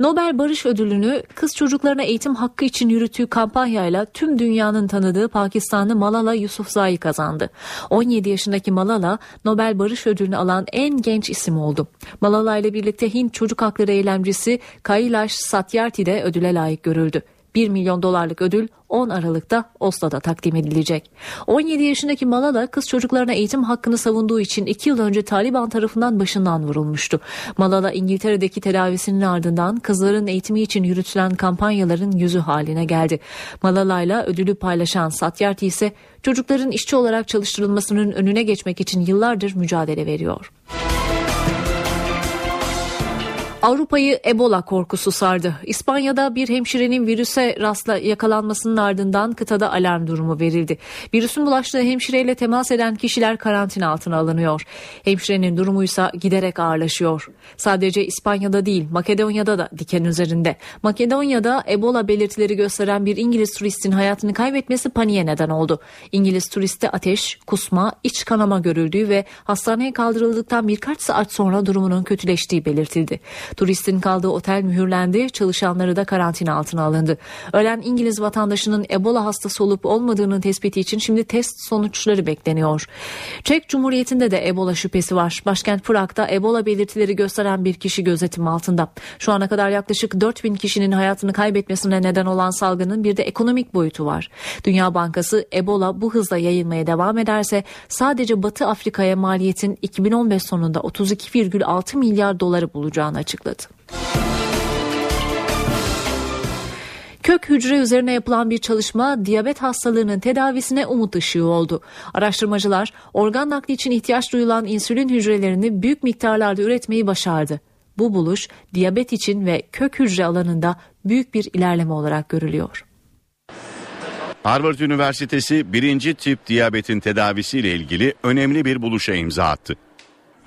Nobel Barış Ödülünü kız çocuklarına eğitim hakkı için yürüttüğü kampanyayla tüm dünyanın tanıdığı Pakistanlı Malala Yousafzai kazandı. 17 yaşındaki Malala Nobel Barış Ödülünü alan en genç isim oldu. Malala ile birlikte Hint çocuk hakları eylemcisi Kailash Satyarthi de ödüle layık görüldü. 1 milyon dolarlık ödül 10 Aralık'ta Oslo'da takdim edilecek. 17 yaşındaki Malala kız çocuklarına eğitim hakkını savunduğu için 2 yıl önce Taliban tarafından başından vurulmuştu. Malala İngiltere'deki tedavisinin ardından kızların eğitimi için yürütülen kampanyaların yüzü haline geldi. Malala ile ödülü paylaşan Satyarthi ise çocukların işçi olarak çalıştırılmasının önüne geçmek için yıllardır mücadele veriyor. Avrupa'yı Ebola korkusu sardı. İspanya'da bir hemşirenin virüse rastla yakalanmasının ardından kıtada alarm durumu verildi. Virüsün bulaştığı hemşireyle temas eden kişiler karantina altına alınıyor. Hemşirenin durumu ise giderek ağırlaşıyor. Sadece İspanya'da değil Makedonya'da da diken üzerinde. Makedonya'da Ebola belirtileri gösteren bir İngiliz turistin hayatını kaybetmesi paniğe neden oldu. İngiliz turiste ateş, kusma, iç kanama görüldüğü ve hastaneye kaldırıldıktan birkaç saat sonra durumunun kötüleştiği belirtildi. Turistin kaldığı otel mühürlendi, çalışanları da karantina altına alındı. Ölen İngiliz vatandaşının Ebola hastası olup olmadığının tespiti için şimdi test sonuçları bekleniyor. Çek Cumhuriyeti'nde de Ebola şüphesi var. Başkent Prag'da Ebola belirtileri gösteren bir kişi gözetim altında. Şu ana kadar yaklaşık 4000 kişinin hayatını kaybetmesine neden olan salgının bir de ekonomik boyutu var. Dünya Bankası Ebola bu hızla yayılmaya devam ederse sadece Batı Afrika'ya maliyetin 2015 sonunda 32,6 milyar doları bulacağını açıkladı açıkladı. Kök hücre üzerine yapılan bir çalışma diyabet hastalığının tedavisine umut ışığı oldu. Araştırmacılar organ nakli için ihtiyaç duyulan insülin hücrelerini büyük miktarlarda üretmeyi başardı. Bu buluş diyabet için ve kök hücre alanında büyük bir ilerleme olarak görülüyor. Harvard Üniversitesi birinci tip diyabetin tedavisiyle ilgili önemli bir buluşa imza attı.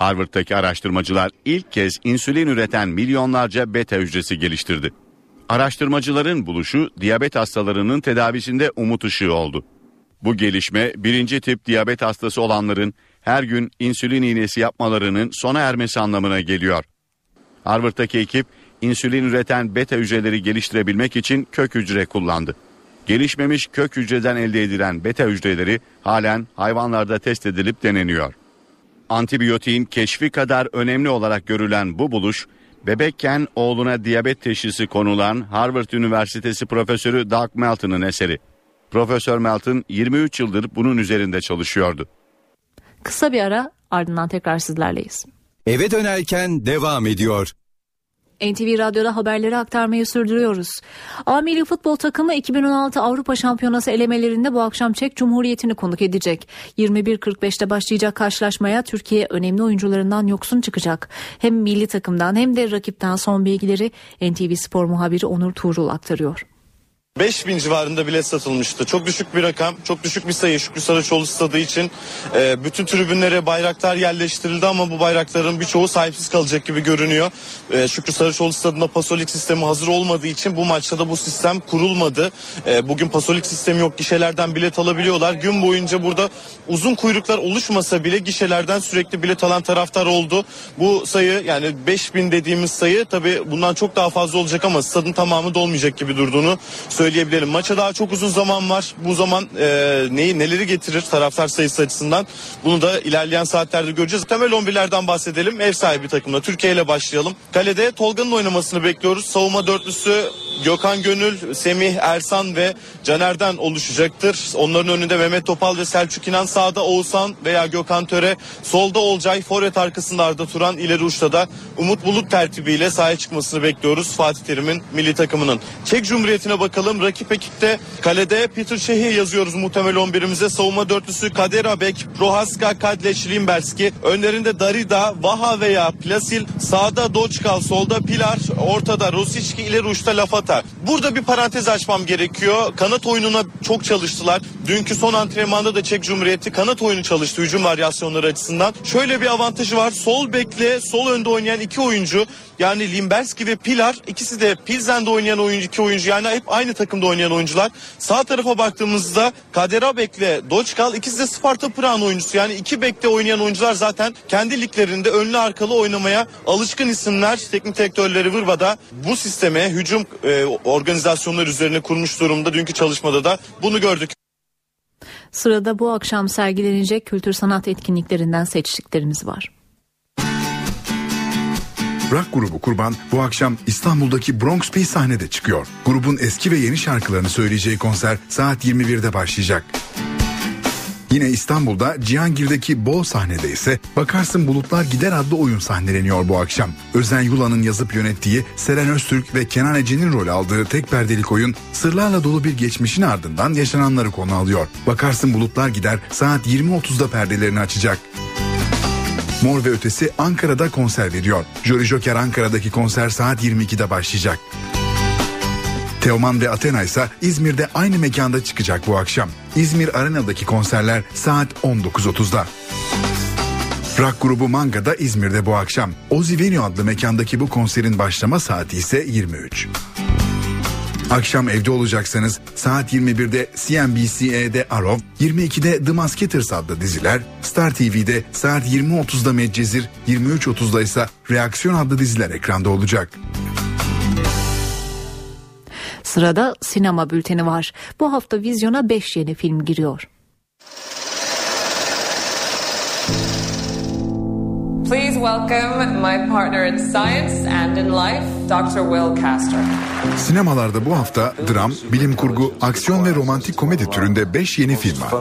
Harvard'daki araştırmacılar ilk kez insülin üreten milyonlarca beta hücresi geliştirdi. Araştırmacıların buluşu diyabet hastalarının tedavisinde umut ışığı oldu. Bu gelişme birinci tip diyabet hastası olanların her gün insülin iğnesi yapmalarının sona ermesi anlamına geliyor. Harvard'daki ekip insülin üreten beta hücreleri geliştirebilmek için kök hücre kullandı. Gelişmemiş kök hücreden elde edilen beta hücreleri halen hayvanlarda test edilip deneniyor. Antibiyotiğin keşfi kadar önemli olarak görülen bu buluş, bebekken oğluna diyabet teşhisi konulan Harvard Üniversitesi Profesörü Doug Melton'ın eseri. Profesör Melton 23 yıldır bunun üzerinde çalışıyordu. Kısa bir ara ardından tekrar sizlerleyiz. Eve dönerken devam ediyor. NTV Radyo'da haberleri aktarmayı sürdürüyoruz. A Milli Futbol takımı 2016 Avrupa Şampiyonası elemelerinde bu akşam Çek Cumhuriyeti'ni konuk edecek. 21.45'te başlayacak karşılaşmaya Türkiye önemli oyuncularından yoksun çıkacak. Hem milli takımdan hem de rakipten son bilgileri NTV Spor muhabiri Onur Tuğrul aktarıyor. 5000 civarında bilet satılmıştı. Çok düşük bir rakam, çok düşük bir sayı Şükrü Saraçoğlu stadı için. E, bütün tribünlere bayraklar yerleştirildi ama bu bayrakların birçoğu sahipsiz kalacak gibi görünüyor. E, Şükrü Saraçoğlu stadında pasolik sistemi hazır olmadığı için bu maçta da bu sistem kurulmadı. E, bugün pasolik sistemi yok, gişelerden bilet alabiliyorlar. Gün boyunca burada uzun kuyruklar oluşmasa bile gişelerden sürekli bilet alan taraftar oldu. Bu sayı yani 5000 dediğimiz sayı tabii bundan çok daha fazla olacak ama stadın tamamı dolmayacak gibi durduğunu söyleyebilirim. Maça daha çok uzun zaman var. Bu zaman e, neyi neleri getirir taraftar sayısı açısından bunu da ilerleyen saatlerde göreceğiz. Temel 11'lerden bahsedelim. Ev sahibi takımla Türkiye ile başlayalım. Kalede Tolga'nın oynamasını bekliyoruz. Savunma dörtlüsü Gökhan Gönül, Semih Ersan ve Caner'den oluşacaktır. Onların önünde Mehmet Topal ve Selçuk İnan sağda Oğuzhan veya Gökhan Töre, solda Olcay, forvet arkasında Arda Turan, ileri uçta da Umut Bulut tertibiyle sahaya çıkmasını bekliyoruz Fatih Terim'in milli takımının. Çek Cumhuriyeti'ne bakalım. Rakip ekipte kalede Peter Şehi yazıyoruz muhtemel 11'imize. Savunma dörtlüsü Kader Abek, Prohaska, Kadleş, Limberski. Önlerinde Darida, Vaha veya Plasil. Sağda Doçkal, solda Pilar, ortada Rosicki, ileri uçta Lafata. Burada bir parantez açmam gerekiyor. Kanat oyununa çok çalıştılar. Dünkü son antrenmanda da Çek Cumhuriyeti kanat oyunu çalıştı hücum varyasyonları açısından. Şöyle bir avantajı var. Sol bekle, sol önde oynayan iki oyuncu yani Limberski ve Pilar ikisi de Pilsen'de oynayan oyuncu iki oyuncu yani hep aynı takımda oynayan oyuncular. Sağ tarafa baktığımızda Kader Bekle Doçkal ikisi de Sparta Prag'ın oyuncusu. Yani iki bekte oynayan oyuncular zaten kendi liglerinde önlü arkalı oynamaya alışkın isimler. Teknik direktörleri Vırva'da bu sisteme hücum e, organizasyonları üzerine kurmuş durumda. Dünkü çalışmada da bunu gördük. Sırada bu akşam sergilenecek kültür sanat etkinliklerinden seçtiklerimiz var. Rock grubu Kurban bu akşam İstanbul'daki Bronx bir sahnede çıkıyor. Grubun eski ve yeni şarkılarını söyleyeceği konser saat 21'de başlayacak. Yine İstanbul'da Cihangir'deki Bol sahnede ise Bakarsın Bulutlar Gider adlı oyun sahneleniyor bu akşam. Özen Yula'nın yazıp yönettiği Seren Öztürk ve Kenan Ece'nin rol aldığı tek perdelik oyun sırlarla dolu bir geçmişin ardından yaşananları konu alıyor. Bakarsın Bulutlar Gider saat 20.30'da perdelerini açacak. Mor ve Ötesi Ankara'da konser veriyor. Jolly Joker Ankara'daki konser saat 22'de başlayacak. Teoman ve Athena ise İzmir'de aynı mekanda çıkacak bu akşam. İzmir Arena'daki konserler saat 19.30'da. Rock grubu Manga da İzmir'de bu akşam. Ozi Venue adlı mekandaki bu konserin başlama saati ise 23. Akşam evde olacaksanız saat 21'de CNBC'de Arrow, 22'de The Musketeers adlı diziler, Star TV'de saat 20.30'da Medcezir, 23.30'da ise Reaksiyon adlı diziler ekranda olacak. Sırada sinema bülteni var. Bu hafta vizyona 5 yeni film giriyor. Please welcome my partner in science and in life, Dr. Will Castor. Sinemalarda bu hafta dram, bilim kurgu, aksiyon ve romantik komedi türünde 5 yeni film var.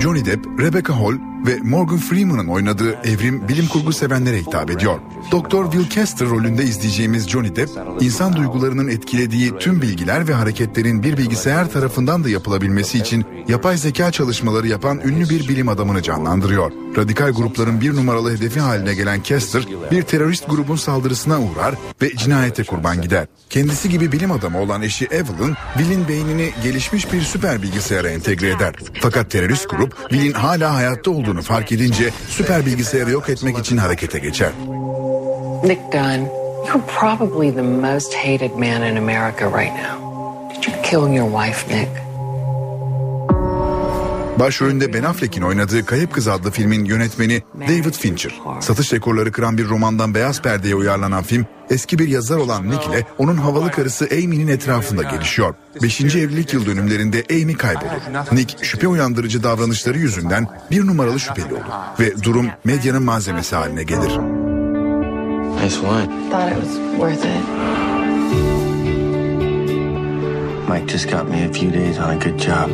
Johnny Depp, Rebecca Hall, ve Morgan Freeman'ın oynadığı evrim bilim kurgu sevenlere hitap ediyor. Doktor Will Kester rolünde izleyeceğimiz Johnny Depp, insan duygularının etkilediği tüm bilgiler ve hareketlerin bir bilgisayar tarafından da yapılabilmesi için yapay zeka çalışmaları yapan ünlü bir bilim adamını canlandırıyor. Radikal grupların bir numaralı hedefi haline gelen Kester, bir terörist grubun saldırısına uğrar ve cinayete kurban gider. Kendisi gibi bilim adamı olan eşi Evelyn, Will'in beynini gelişmiş bir süper bilgisayara entegre eder. Fakat terörist grup, Will'in hala hayatta olduğunu fark edince süper bilgisayarı yok etmek için harekete geçer. Nick Dunn, you're probably the most hated man in America right now. Did you kill your wife, Nick? Başrolünde Ben Affleck'in oynadığı Kayıp Kız adlı filmin yönetmeni David Fincher. Satış rekorları kıran bir romandan beyaz perdeye uyarlanan film, eski bir yazar olan Nick ile onun havalı karısı Amy'nin etrafında gelişiyor. Beşinci evlilik yıl dönümlerinde Amy kaybolur. Nick şüphe uyandırıcı davranışları yüzünden bir numaralı şüpheli olur ve durum medyanın malzemesi haline gelir. Nice wine. Thought it was worth it. Mike just got me a few days on a good job.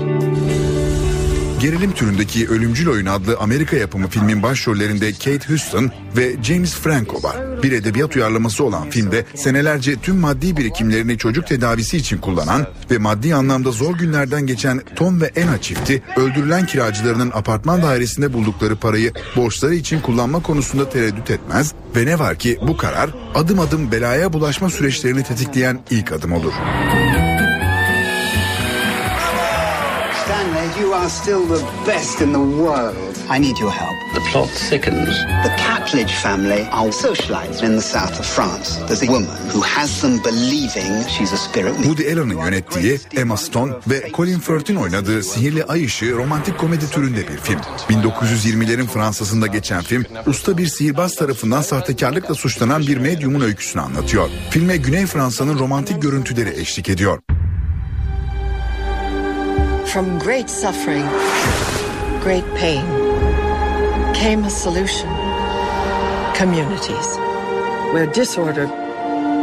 Gerilim türündeki Ölümcül Oyun adlı Amerika yapımı filmin başrollerinde Kate Huston ve James Franco var. Bir edebiyat uyarlaması olan filmde senelerce tüm maddi birikimlerini çocuk tedavisi için kullanan ve maddi anlamda zor günlerden geçen Tom ve Anna çifti öldürülen kiracılarının apartman dairesinde buldukları parayı borçları için kullanma konusunda tereddüt etmez ve ne var ki bu karar adım adım belaya bulaşma süreçlerini tetikleyen ilk adım olur. You are still the best in the world. I need your help. The plot thickens. The Capledge family are socialites in the south of France. There's a woman who has them believing she's a spirit. Woody Allen'ın yönettiği Emma Stone ve Colin Firth'in oynadığı Sihirli Ay Işığı romantik komedi türünde bir film. 1920'lerin Fransa'sında geçen film, usta bir sihirbaz tarafından sahtekarlıkla suçlanan bir medyumun öyküsünü anlatıyor. Filme Güney Fransa'nın romantik görüntüleri eşlik ediyor. From great suffering, great pain, came a solution. Communities, where disorder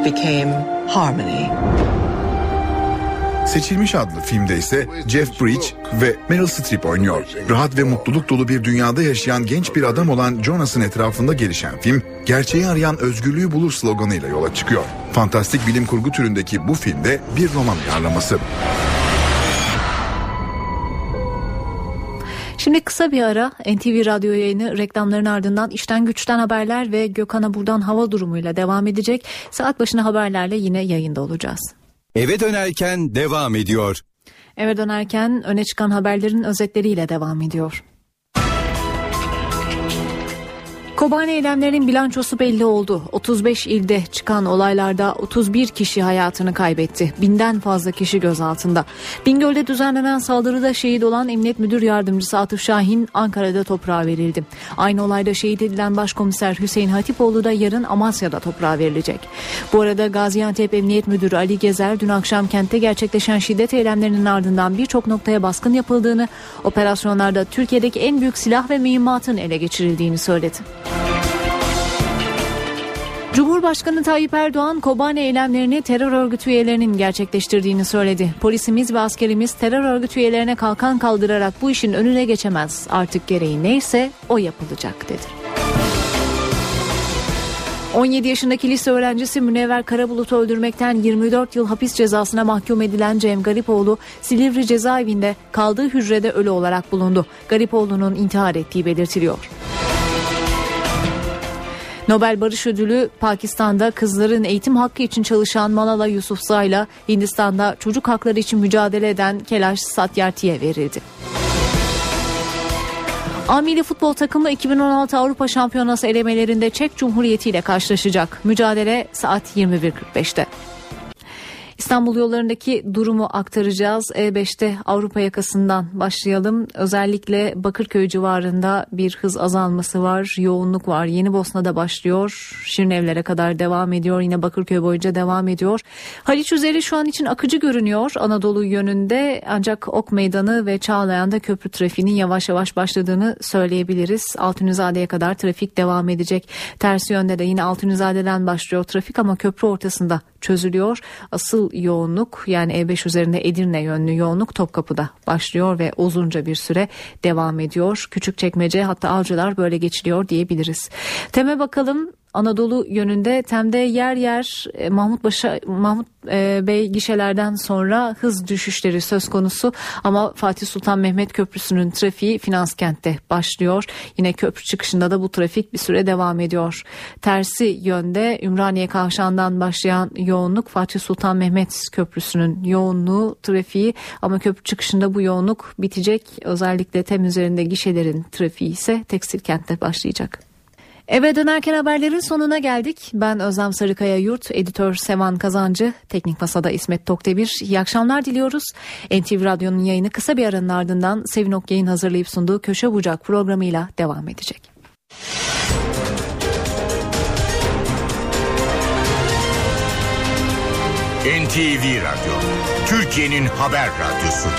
became harmony. Seçilmiş adlı filmde ise Jeff Bridge ve Meryl Streep oynuyor. Rahat ve mutluluk dolu bir dünyada yaşayan genç bir adam olan Jonas'ın etrafında gelişen film, gerçeği arayan özgürlüğü bulur sloganıyla yola çıkıyor. Fantastik bilim kurgu türündeki bu filmde bir roman uyarlaması. Şimdi kısa bir ara NTV Radyo yayını reklamların ardından işten güçten haberler ve Gökhan'a buradan hava durumuyla devam edecek. Saat başına haberlerle yine yayında olacağız. Eve dönerken devam ediyor. Eve dönerken öne çıkan haberlerin özetleriyle devam ediyor. Kobani eylemlerinin bilançosu belli oldu. 35 ilde çıkan olaylarda 31 kişi hayatını kaybetti. Binden fazla kişi gözaltında. Bingöl'de düzenlenen saldırıda şehit olan Emniyet Müdür Yardımcısı Atıf Şahin Ankara'da toprağa verildi. Aynı olayda şehit edilen Başkomiser Hüseyin Hatipoğlu da yarın Amasya'da toprağa verilecek. Bu arada Gaziantep Emniyet Müdürü Ali Gezer dün akşam kentte gerçekleşen şiddet eylemlerinin ardından birçok noktaya baskın yapıldığını, operasyonlarda Türkiye'deki en büyük silah ve mühimmatın ele geçirildiğini söyledi. Cumhurbaşkanı Tayyip Erdoğan Kobane eylemlerini terör örgütü üyelerinin gerçekleştirdiğini söyledi. Polisimiz ve askerimiz terör örgütü üyelerine kalkan kaldırarak bu işin önüne geçemez. Artık gereği neyse o yapılacak dedi. 17 yaşındaki lise öğrencisi Münevver Karabulut'u öldürmekten 24 yıl hapis cezasına mahkum edilen Cem Garipoğlu Silivri cezaevinde kaldığı hücrede ölü olarak bulundu. Garipoğlu'nun intihar ettiği belirtiliyor. Nobel Barış Ödülü Pakistan'da kızların eğitim hakkı için çalışan Malala Yousafzai'la Hindistan'da çocuk hakları için mücadele eden Kelaş Satyarthi'ye verildi. Amili futbol takımı 2016 Avrupa Şampiyonası elemelerinde Çek Cumhuriyeti ile karşılaşacak. Mücadele saat 21.45'te. İstanbul yollarındaki durumu aktaracağız. E5'te Avrupa yakasından başlayalım. Özellikle Bakırköy civarında bir hız azalması var. Yoğunluk var. Yeni Bosna'da başlıyor. Şirinevlere kadar devam ediyor. Yine Bakırköy boyunca devam ediyor. Haliç üzeri şu an için akıcı görünüyor Anadolu yönünde. Ancak Ok Meydanı ve Çağlayan'da köprü trafiğinin yavaş yavaş başladığını söyleyebiliriz. Altunizade'ye kadar trafik devam edecek. Tersi yönde de yine Altunizade'den başlıyor trafik ama köprü ortasında çözülüyor. Asıl yoğunluk yani E5 üzerinde Edirne yönlü yoğunluk Topkapı'da başlıyor ve uzunca bir süre devam ediyor. Küçükçekmece hatta Avcılar böyle geçiliyor diyebiliriz. Teme bakalım Anadolu yönünde Tem'de yer yer e, Mahmut Başa, Mahmut e, Bey gişelerden sonra hız düşüşleri söz konusu ama Fatih Sultan Mehmet Köprüsü'nün trafiği finans kentte başlıyor. Yine köprü çıkışında da bu trafik bir süre devam ediyor. Tersi yönde Ümraniye Kavşağı'ndan başlayan yoğunluk Fatih Sultan Mehmet Köprüsü'nün yoğunluğu trafiği ama köprü çıkışında bu yoğunluk bitecek. Özellikle Tem üzerinde gişelerin trafiği ise tekstil kentte başlayacak. Eve dönerken haberlerin sonuna geldik. Ben Özlem Sarıkaya Yurt, editör Sevan Kazancı, teknik masada İsmet Tokdemir. İyi akşamlar diliyoruz. NTV Radyo'nun yayını kısa bir aranın ardından Sevin Okyay'ın hazırlayıp sunduğu Köşe Bucak programıyla devam edecek. NTV Radyo, Türkiye'nin haber radyosu.